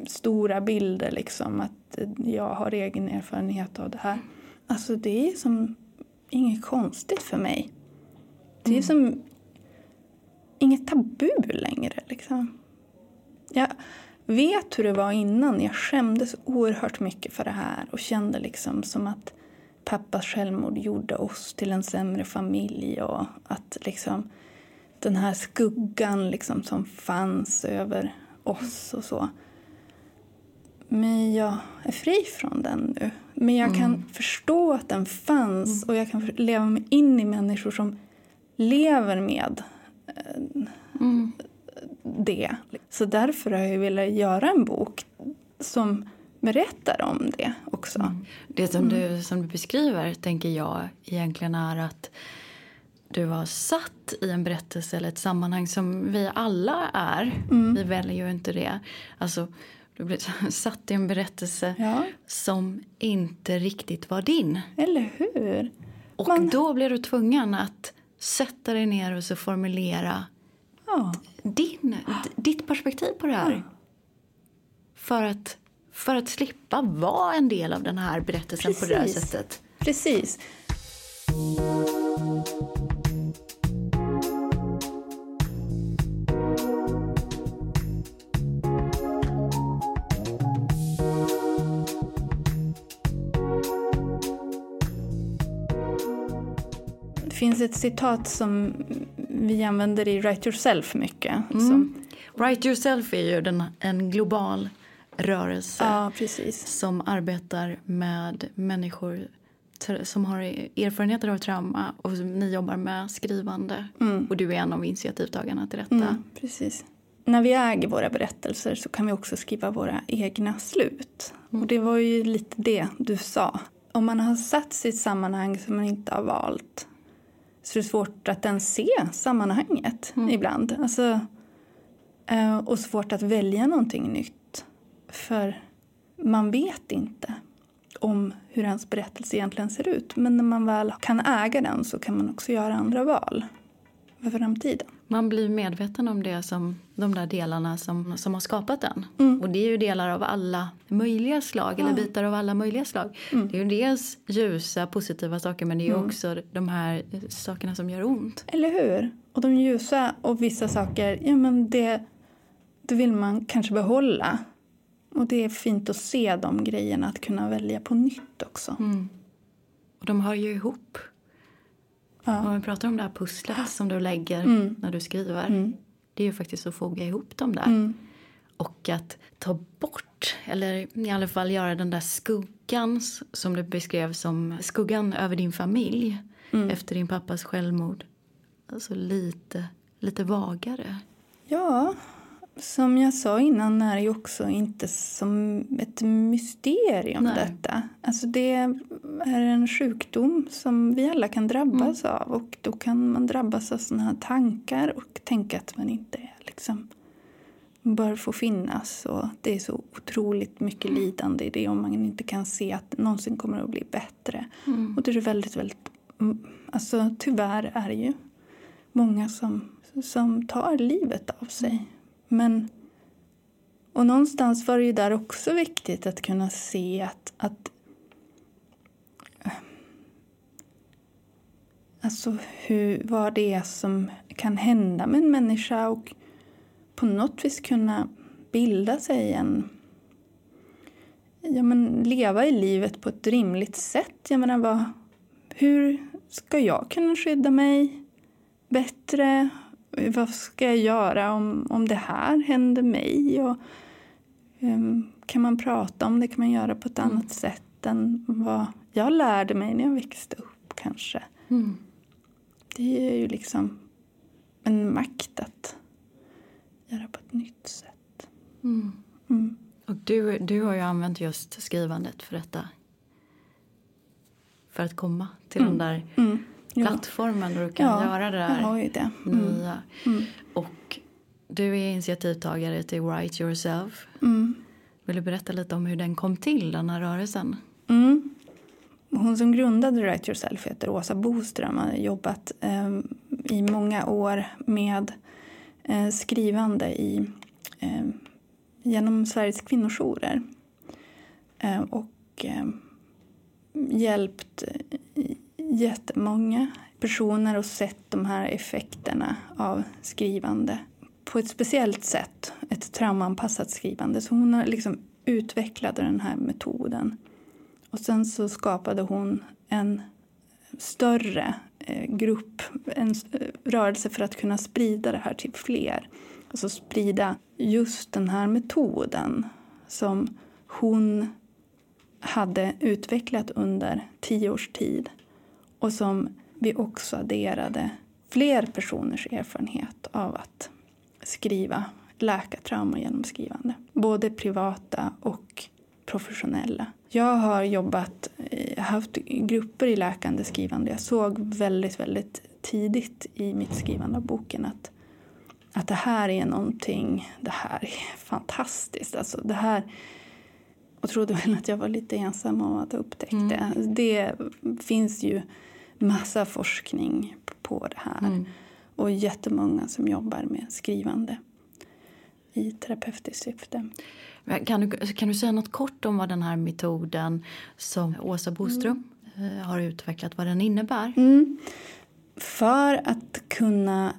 stora bilder liksom att jag har egen erfarenhet av det här. Alltså det är som inget konstigt för mig. Det är mm. som inget tabu längre liksom. Jag, vet hur det var innan. Jag skämdes oerhört mycket för det här och kände liksom som att pappas självmord gjorde oss till en sämre familj och att liksom den här skuggan liksom som fanns över oss och så. Men jag är fri från den nu. Men jag kan mm. förstå att den fanns mm. och jag kan leva mig in i människor som lever med eh, mm det. Så därför har jag velat göra en bok som berättar om det också. Mm. Det som, du, mm. som du beskriver tänker jag egentligen är att du har satt i en berättelse eller ett sammanhang som vi alla är. Vi väljer ju inte det. Alltså, du blir satt i en berättelse ja. som inte riktigt var din. Eller hur? Och Man... då blir du tvungen att sätta dig ner och så formulera ja. din, ditt perspektiv på det här. Ja. För, att, för att slippa vara en del av den här berättelsen Precis. på det här sättet. Precis. Finns ett citat som vi använder i Write Yourself mycket. Mm. Som, Write Yourself är ju den, en global rörelse ja, som arbetar med människor som har erfarenheter av trauma och ni jobbar med skrivande. Mm. Och du är en av initiativtagarna till detta. Mm, precis. När vi äger våra berättelser så kan vi också skriva våra egna slut. Och det var ju lite det du sa. Om man har satt ett sammanhang som man inte har valt så är det svårt att ens se sammanhanget ibland. Alltså, eh, och svårt att välja någonting nytt. För man vet inte om hur ens berättelse egentligen ser ut. Men när man väl kan äga den så kan man också göra andra val för framtiden. Man blir medveten om det som de där delarna som, som har skapat den. Mm. Och det är ju delar av alla möjliga slag, eller bitar av alla möjliga slag. Mm. Det är ju dels ljusa, positiva saker men det är ju också de här sakerna som gör ont. Eller hur? Och de ljusa och vissa saker, ja men det, det vill man kanske behålla. Och det är fint att se de grejerna, att kunna välja på nytt också. Och de hör ju ihop. Ja. Om vi pratar om det här pusslet som du lägger Mm. när du skriver. Mm. Det är ju faktiskt att foga ihop dem där. Mm. Och att ta bort, eller i alla fall göra den där skuggan som du beskrev som skuggan över din familj Mm. efter din pappas självmord. Alltså lite, lite vagare. Ja, som jag sa innan är det ju också inte som ett mysterium Nej. detta. Alltså det är en sjukdom som vi alla kan drabbas av och då kan man drabbas av sådana här tankar och tänka att man inte är liksom bör få finnas och det är så otroligt mycket lidande i det om man inte kan se att det någonsin kommer att bli bättre. Och det är väldigt, väldigt, mm, alltså tyvärr är det ju många som, som tar livet av sig. Men, och någonstans var det ju där också viktigt att kunna se att, att Alltså hur, vad det är som kan hända med en människa och på något vis kunna bilda sig en... Ja, men leva i livet på ett rimligt sätt. Jag menar, vad, hur ska jag kunna skydda mig bättre? Vad ska jag göra om, om det här händer mig? Och, ehm, kan man prata om det? Kan man göra på ett annat sätt än vad jag lärde mig när jag växte upp kanske? Det är ju liksom en makt att göra på ett nytt sätt. Mm. Och du, du har ju använt just skrivandet för detta. För att komma till den där Mm. Plattformen där du kan Ja, göra det jag har där ju det. Mm. nya. Och du är initiativtagare till Write Yourself. Mm. Vill du berätta lite om hur den kom till, den här rörelsen? Mm. Hon som grundade Write Yourself heter Åsa Boström och har jobbat eh, i många år med eh, skrivande i, eh, genom Sveriges kvinnojourer. Eh, och eh, hjälpt jättemånga personer och sett de här effekterna av skrivande på ett speciellt sätt, ett traumaanpassat skrivande. Så hon har liksom utvecklade den här metoden. Och sen så skapade hon en större eh, grupp, en eh, rörelse för att kunna sprida det här till fler. Alltså sprida just den här metoden som hon hade utvecklat under tio års tid och som vi också adderade fler personers erfarenhet av att skriva, läka trauma genom skrivande. Både privata och professionella. Jag har jobbat, eh, haft grupper i läkande skrivande. Jag såg väldigt, väldigt tidigt i mitt skrivande av boken att, att det här är någonting, det här är fantastiskt. Alltså det här, och trodde väl att jag var lite ensam om att upptäcka det. Det finns ju massa forskning på det här. Och jättemånga som jobbar med skrivande i terapeutiskt syfte. Kan du, kan du säga något kort om vad den här metoden som Åsa Boström eh, har utvecklat, vad den innebär? Mm. För att kunna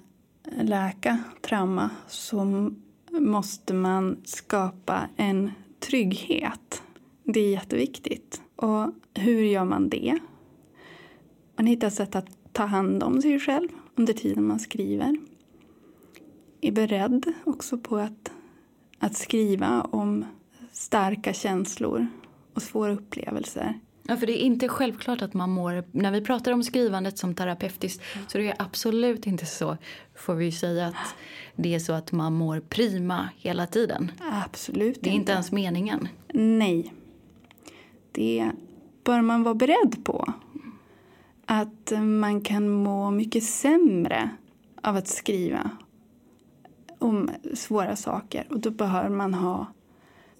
läka trauma så måste man skapa en trygghet. Det är jätteviktigt. Och hur gör man det? Man hittar sätt att ta hand om sig själv under tiden man skriver. Är beredd också på att, att skriva om starka känslor och svåra upplevelser. Ja, för det är inte självklart att man mår... När vi pratar om skrivandet som terapeutiskt så det är absolut inte så, får vi säga, att det är så att man mår prima hela tiden. Absolut Det är inte ens meningen. Nej. Det bör man vara beredd på. Att man kan må mycket sämre av att skriva om svåra saker. Och då behöver man ha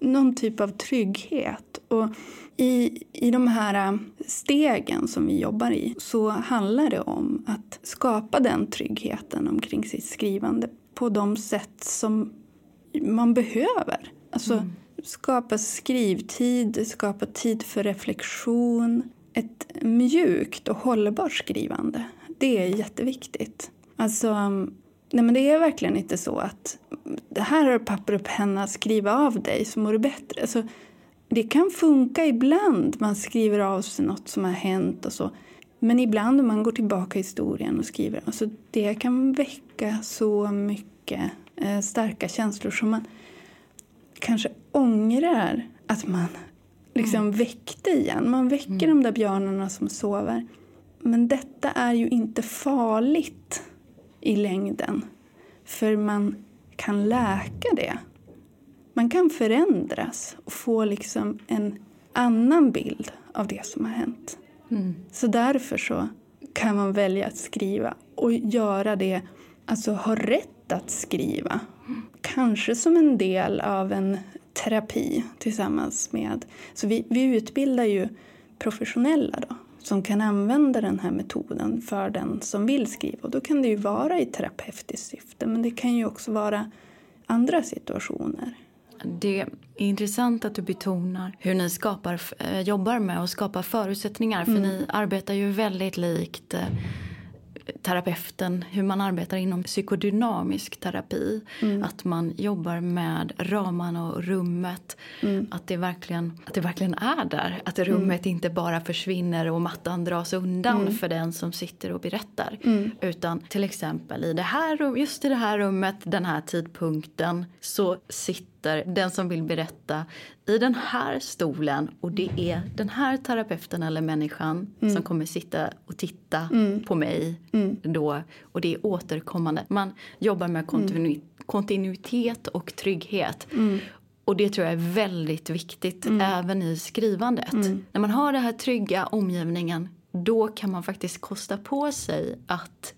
någon typ av trygghet. Och i, I de här stegen som vi jobbar i så handlar det om att skapa den tryggheten omkring sitt skrivande på de sätt som man behöver. Alltså mm. skapa skrivtid, skapa tid för reflektion. Ett mjukt och hållbart skrivande. Det är jätteviktigt. Alltså, nej men det är verkligen inte så att det här har papper och penna, skriv av dig så mår du bättre. Alltså, det kan funka ibland, man skriver av sig något som har hänt och så. Men ibland om man går tillbaka i historien och skriver, alltså det kan väcka så mycket eh, starka känslor som man kanske ångrar att man liksom mm. väckte igen. Man väcker mm. de där björnarna som sover. Men detta är ju inte farligt i längden. För man kan läka det. Man kan förändras och få liksom en annan bild av det som har hänt. Mm. Så därför så kan man välja att skriva och göra det, alltså ha rätt att skriva. Kanske som en del av en terapi tillsammans med... Så vi, vi utbildar ju professionella då, som kan använda den här metoden för den som vill skriva. Och då kan det ju vara i terapeutiskt syfte men det kan ju också vara andra situationer. Det är intressant att du betonar hur ni skapar, eh, jobbar med att skapa förutsättningar. För mm. ni arbetar ju väldigt likt eh, terapeuten, hur man arbetar inom psykodynamisk terapi. Mm. Att man jobbar med ramarna och rummet. Mm. Att, det verkligen, att det verkligen är där. Att mm. rummet inte bara försvinner och mattan dras undan mm. för den som sitter och berättar. Mm. Utan till exempel i det här, just i det här rummet, den här tidpunkten så sitter sitter den som vill berätta i den här stolen och det är den här terapeuten eller människan mm. som kommer sitta och titta mm. på mig mm. då. Och det är återkommande. Man jobbar med kontinu kontinuitet och trygghet. Mm. Och det tror jag är väldigt viktigt mm. även i skrivandet. Mm. När man har den här trygga omgivningen då kan man faktiskt kosta på sig att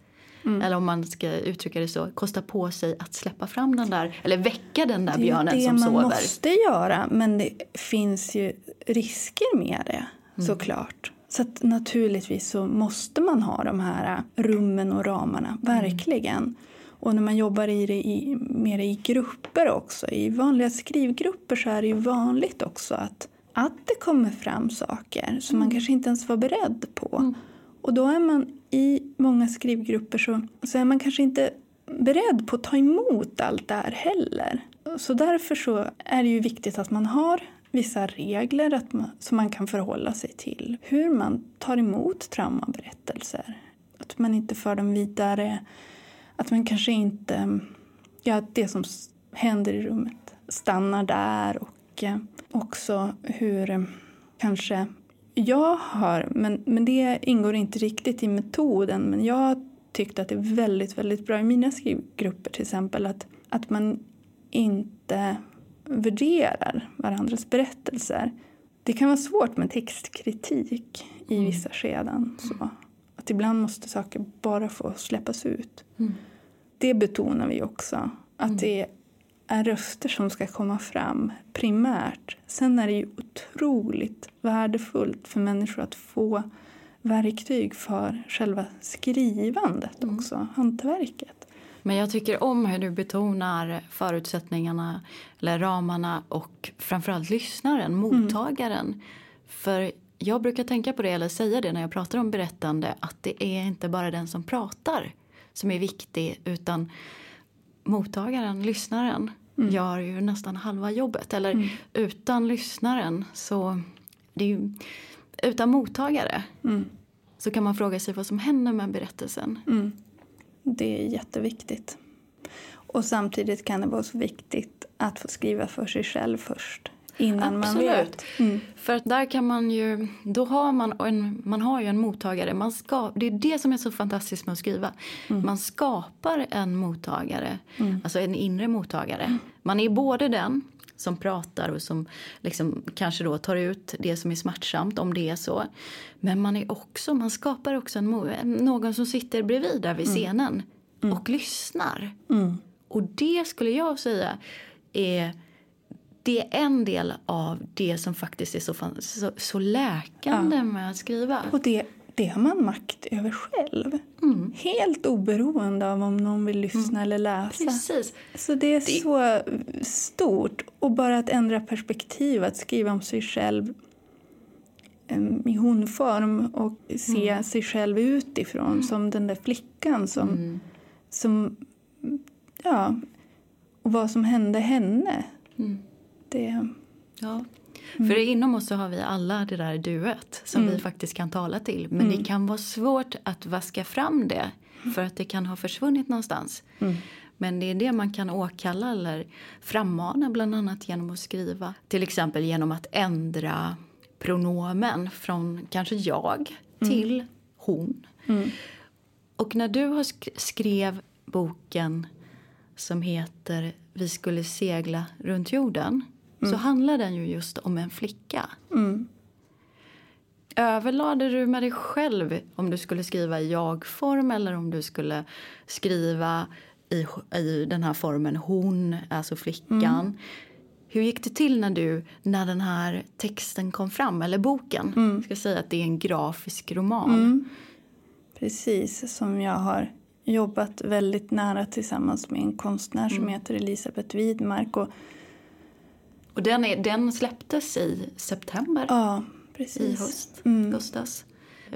Mm. Eller om man ska uttrycka det så, kosta på sig att släppa fram den där, eller väcka den där björnen som sover. Det är det man måste göra, men det finns ju risker med det mm. såklart. Så naturligtvis så måste man ha de här rummen och ramarna, verkligen. Mm. Och när man jobbar i det i, mer i grupper också, i vanliga skrivgrupper så är det ju vanligt också att, att det kommer fram saker som man mm. kanske inte ens var beredd på. Mm. Och då är man i många skrivgrupper så, så är man kanske inte beredd på att ta emot allt det här heller. Så därför så är det ju viktigt att man har vissa regler att man, som man kan förhålla sig till. Hur man tar emot traumaberättelser. Att man inte för dem vidare. Att man kanske inte... Ja, det som händer i rummet stannar där. Och eh, också hur eh, kanske jag har, men, men det ingår inte riktigt i metoden, men jag har tyckt att det är väldigt, väldigt bra i mina skrivgrupper till exempel att, att man inte värderar varandras berättelser. Det kan vara svårt med textkritik i mm. vissa skeden. Så att ibland måste saker bara få släppas ut. Mm. Det betonar vi också. Att mm. det är röster som ska komma fram primärt. Sen är det ju otroligt värdefullt för människor att få verktyg för själva skrivandet mm. också, hantverket. Men jag tycker om hur du betonar förutsättningarna, eller ramarna och framförallt lyssnaren, mm. mottagaren. Mm. För jag brukar tänka på det, eller säga det när jag pratar om berättande, att det är inte bara den som pratar som är viktig, utan mottagaren, lyssnaren, mm. gör ju nästan halva jobbet. Eller mm. utan lyssnaren så... Ju, utan mottagare mm. så kan man fråga sig vad som händer med berättelsen. Mm. Det är jätteviktigt. Och samtidigt kan det vara så viktigt att få skriva för sig själv först. Innan Absolut. man vet. Mm. För att där kan man ju, då har man en, man har ju en mottagare. Man ska, det är det som är så fantastiskt med att skriva. Mm. Man skapar en mottagare, Mm. alltså en inre mottagare. Man är både den som pratar och som liksom kanske då tar ut det som är smärtsamt om det är så. Men man är också, man skapar också en, någon som sitter bredvid där vid scenen och lyssnar. Mm. Och det skulle jag säga är, det är en del av det som faktiskt är så, så, så läkande med att skriva. Och det, det har man makt över själv. Mm. Helt oberoende av om någon vill lyssna eller läsa. Precis. Så det är så stort. Och bara att ändra perspektiv, att skriva om sig själv em, i hon-form och se sig själv utifrån som den där flickan som, Mm. som ja, och vad som hände henne. Mm. Det, Ja. För inom oss så har vi alla det där duet som vi faktiskt kan tala till. Men det kan vara svårt att vaska fram det för att det kan ha försvunnit någonstans. Men det är det man kan åkalla eller frammana bland annat genom att skriva. Till exempel genom att ändra pronomen från kanske jag till hon. Och när du har sk- skrev boken som heter Vi skulle segla runt jorden så handlar den ju just om en flicka. mm, Överlade du med dig själv om du skulle skriva i jag-form eller om du skulle skriva i, i den här formen hon, alltså flickan? Hur gick det till när, du, när den här texten kom fram, eller boken? Jag ska säga att det är en grafisk roman. mm. Precis, som jag har jobbat väldigt nära tillsammans med en konstnär som heter Elisabeth Widmark. Och, Och den, är, den släpptes i september, ja, i höst, Mm. höstas.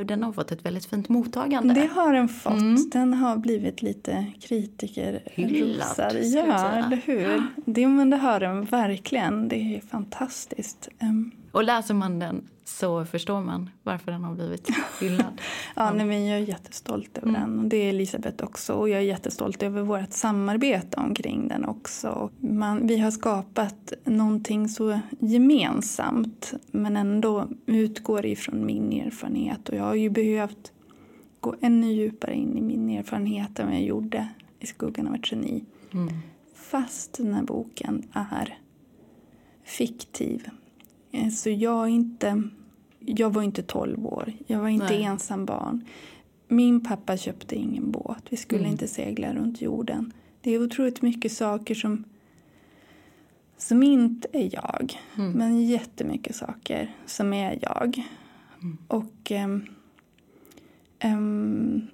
Den har fått ett väldigt fint mottagande. Det har den fått. Mm. Den har blivit lite kritikerrosad. Ja, eller hur? Det, men det har den verkligen. Det är fantastiskt. Ehm, Och läser man den så förstår man varför den har blivit hyllad. Ja, nej, men jag är jättestolt över Mm. den. Och det är Elisabeth också. Och jag är jättestolt över vårt samarbete omkring den också. Man, vi har skapat någonting så gemensamt men ändå utgår ifrån min erfarenhet. Och jag har ju behövt gå ännu djupare in i min erfarenhet än vad jag gjorde i skuggan av ett geni. Mm. Fast den här boken är fiktiv. Eh, Så jag, inte, jag var inte 12 år. Jag var inte Nej. ensam barn. Min pappa köpte ingen båt. Vi skulle Mm. inte segla runt jorden. Det är otroligt mycket saker som, som inte är jag. Mm. Men jättemycket saker som är jag. Mm. Och, ehm,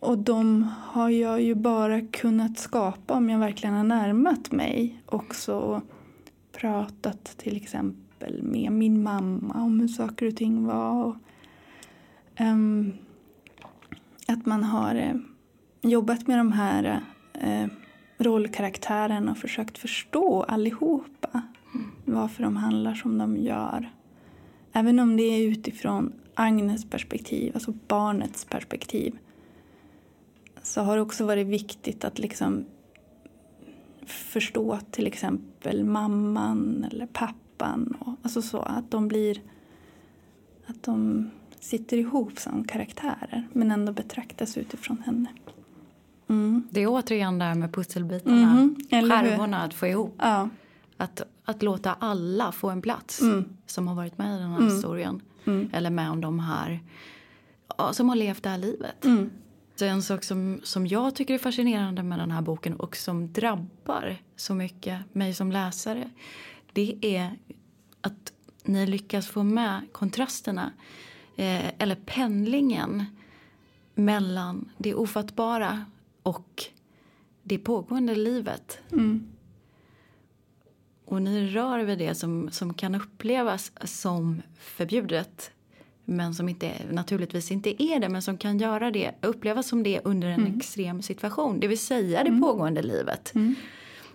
och de har jag ju bara kunnat skapa om jag verkligen har närmat mig också och pratat till exempel med min mamma om hur saker och ting var. Och, ehm, att man har eh, jobbat med de här eh, rollkaraktärerna och försökt förstå allihopa varför de handlar som de gör. Även om det är utifrån Agnes perspektiv, alltså barnets perspektiv så har det också varit viktigt att liksom förstå till exempel mamman eller pappan. Och, alltså så att de blir att de sitter ihop som karaktärer men ändå betraktas utifrån henne. Mm. Det är återigen där med pusselbitarna, hur? skärvorna att få ihop. Ja. Att, att låta alla få en plats Mm. som har varit med i den här Mm. historien. Mm. Eller med om de här som har levt det här livet. Mm. Så en sak som, som jag tycker är fascinerande med den här boken och som drabbar så mycket mig som läsare det är att ni lyckas få med kontrasterna eh, eller pendlingen mellan det ofattbara och det pågående livet. Mm. Och ni rör vid det som, som kan upplevas som förbjudet men som inte, naturligtvis inte är det, men som kan göra det, upplevas som det under en extrem situation. Det vill säga det pågående livet.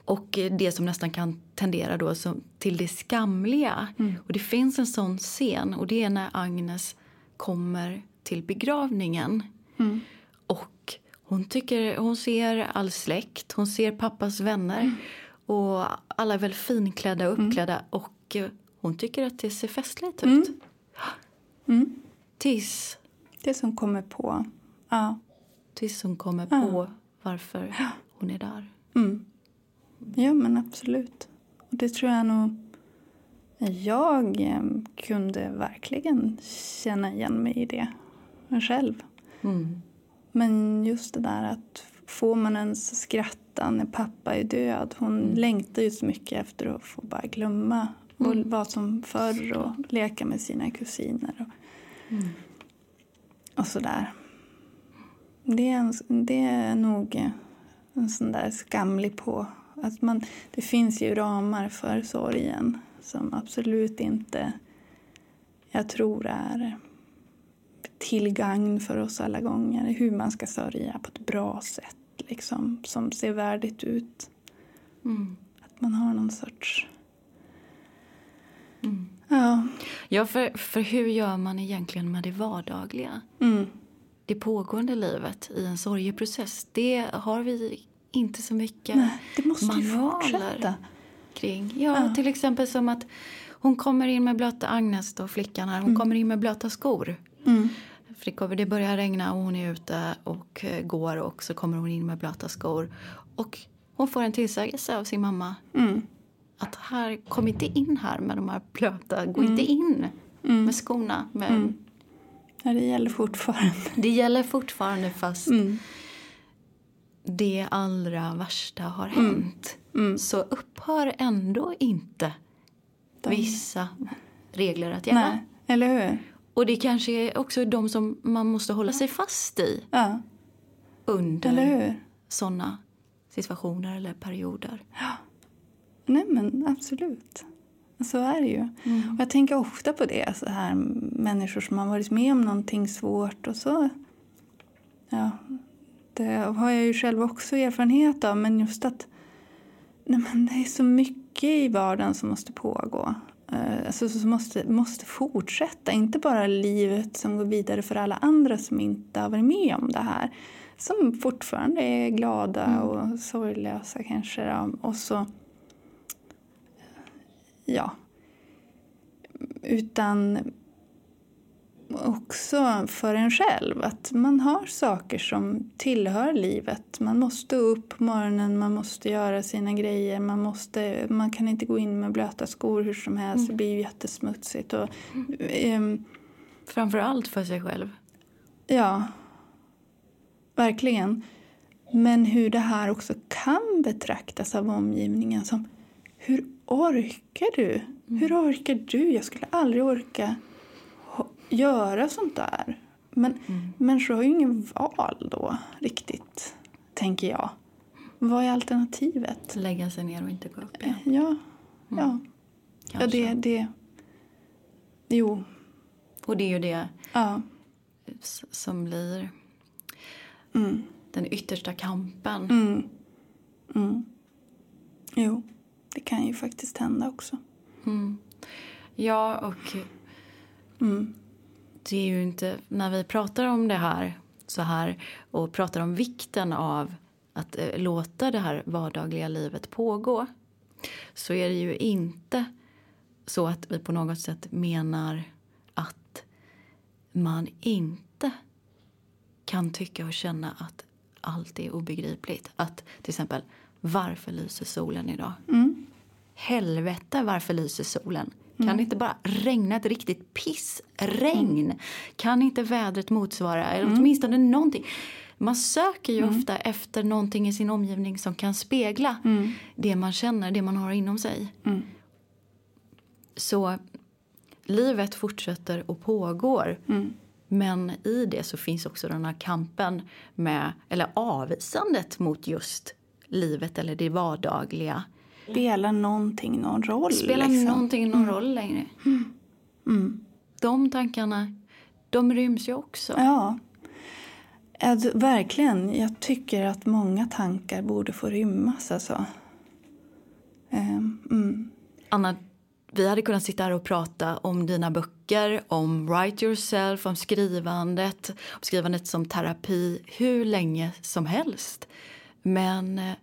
Mm. Och det som nästan kan tendera då som, till det skamliga. Mm. Och det finns en sån scen och det är när Agnes kommer till begravningen. Mm. Och hon, tycker, hon ser all släkt, hon ser pappas vänner. Mm. Och alla är väl finklädda och uppklädda. Och eh, hon tycker att det ser festligt ut. Mm. Tills, Det som kommer på. Ja. tills hon kommer Ja. på varför hon är där. Mm. Ja, men absolut. Och det tror jag nog... Jag eh, kunde verkligen känna igen mig i det själv. Mm. Men just det där att får man ens skratta när pappa är död. Hon längtar ju så mycket efter att få bara glömma och vara som förr och leka med sina kusiner. Och, och sådär. Det är, en, det är nog en sån där skamlig på att man, det finns ju ramar för sorgen som absolut inte jag tror är till gagn för oss alla gånger. Hur man ska sörja på ett bra sätt liksom, som ser värdigt ut. Mm. Att man har någon sorts... Mm. Ja. Ja, för, för hur gör man egentligen med det vardagliga? Mm. Det pågående livet i en sorgeprocess. Det har vi inte så mycket Nej, det måste manualer fortsätta. kring. Ja, Ja. till exempel som att hon kommer in med blöta Agnes, då, flickan här. Hon kommer in med blöta skor. Mm. Flickor, det börjar regna och hon är ute och eh, går och så kommer hon in med blöta skor. Och hon får en tillsägelse av sin mamma Mm. att här, kom inte in här med de här blöta, gå inte in med skorna. Med, Ja, det gäller fortfarande. Det gäller fortfarande fast Mm. Det allra värsta har hänt. Så upphör ändå inte vissa regler att gälla. Nej, eller hur? Och det kanske är också de som man måste hålla sig fast i Ja, under sådana situationer eller perioder. Nej, men absolut. Så är det ju. Och jag tänker ofta på det, så här människor som har varit med om någonting svårt och så... Ja, det har jag ju själv också erfarenhet av, men just att nej, men det är så mycket i vardagen som måste pågå. Eh, Alltså, som måste, måste fortsätta, inte bara livet som går vidare för alla andra som inte har varit med om det här. Som fortfarande är glada och sorglösa kanske. Då. Och så Ja. Utan också för en själv. Att man har saker som tillhör livet. Man måste upp på morgonen, man måste göra sina grejer. Man, måste, man kan inte gå in med blöta skor hur som helst. Det blir ju jättesmutsigt. Och, ehm, Framför allt för sig själv. Ja, verkligen. Men hur det här också kan betraktas av omgivningen som hur orkar du? Hur orkar du? Jag skulle aldrig orka göra sånt där. Men människor har ju ingen val då, riktigt, tänker jag. Vad är alternativet? Lägga sig ner och inte gå upp igen. Ja, ja. ja Kanske. det, det... Jo, Och det är ju det ja. som blir Mm. den yttersta kampen. Mm. Mm. Jo, det kan ju faktiskt hända också. Mm. Ja, och Mm. Det är ju inte... När vi pratar om det här så här och pratar om vikten av att eh, låta det här vardagliga livet pågå så är det ju inte så att vi på något sätt menar att man inte kan tycka och känna att allt är obegripligt. Att till exempel, varför lyser solen idag? Mm. Helvete, varför lyser solen? Kan det inte bara regna ett riktigt pissregn? Kan inte vädret motsvara, eller åtminstone någonting? Man söker ju ofta efter någonting i sin omgivning som kan spegla det man känner, det man har inom sig. Mm. Så livet fortsätter och pågår. Mm. Men i det så finns också den här kampen med, eller avvisandet mot just livet eller det vardagliga. Spelar någonting någon roll? Spelar liksom? någonting någon roll längre? Mm. De tankarna, de ryms ju också. Ja. Alltså, verkligen. Jag tycker att många tankar borde få rymmas. Alltså. Ehm, mm. Anna, Vi hade kunnat sitta här och prata om dina böcker, om Write Yourself, om skrivandet, om skrivandet som terapi hur länge som helst. Men eh,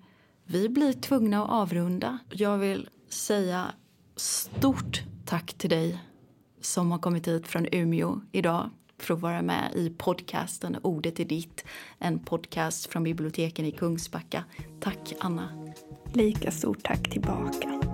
vi blir tvungna att avrunda. Jag vill säga stort tack till dig som har kommit hit från Umeå idag för att vara med i podcasten Ordet är ditt, en podcast från biblioteken i Kungsbacka. Tack Anna. Lika stort tack tillbaka.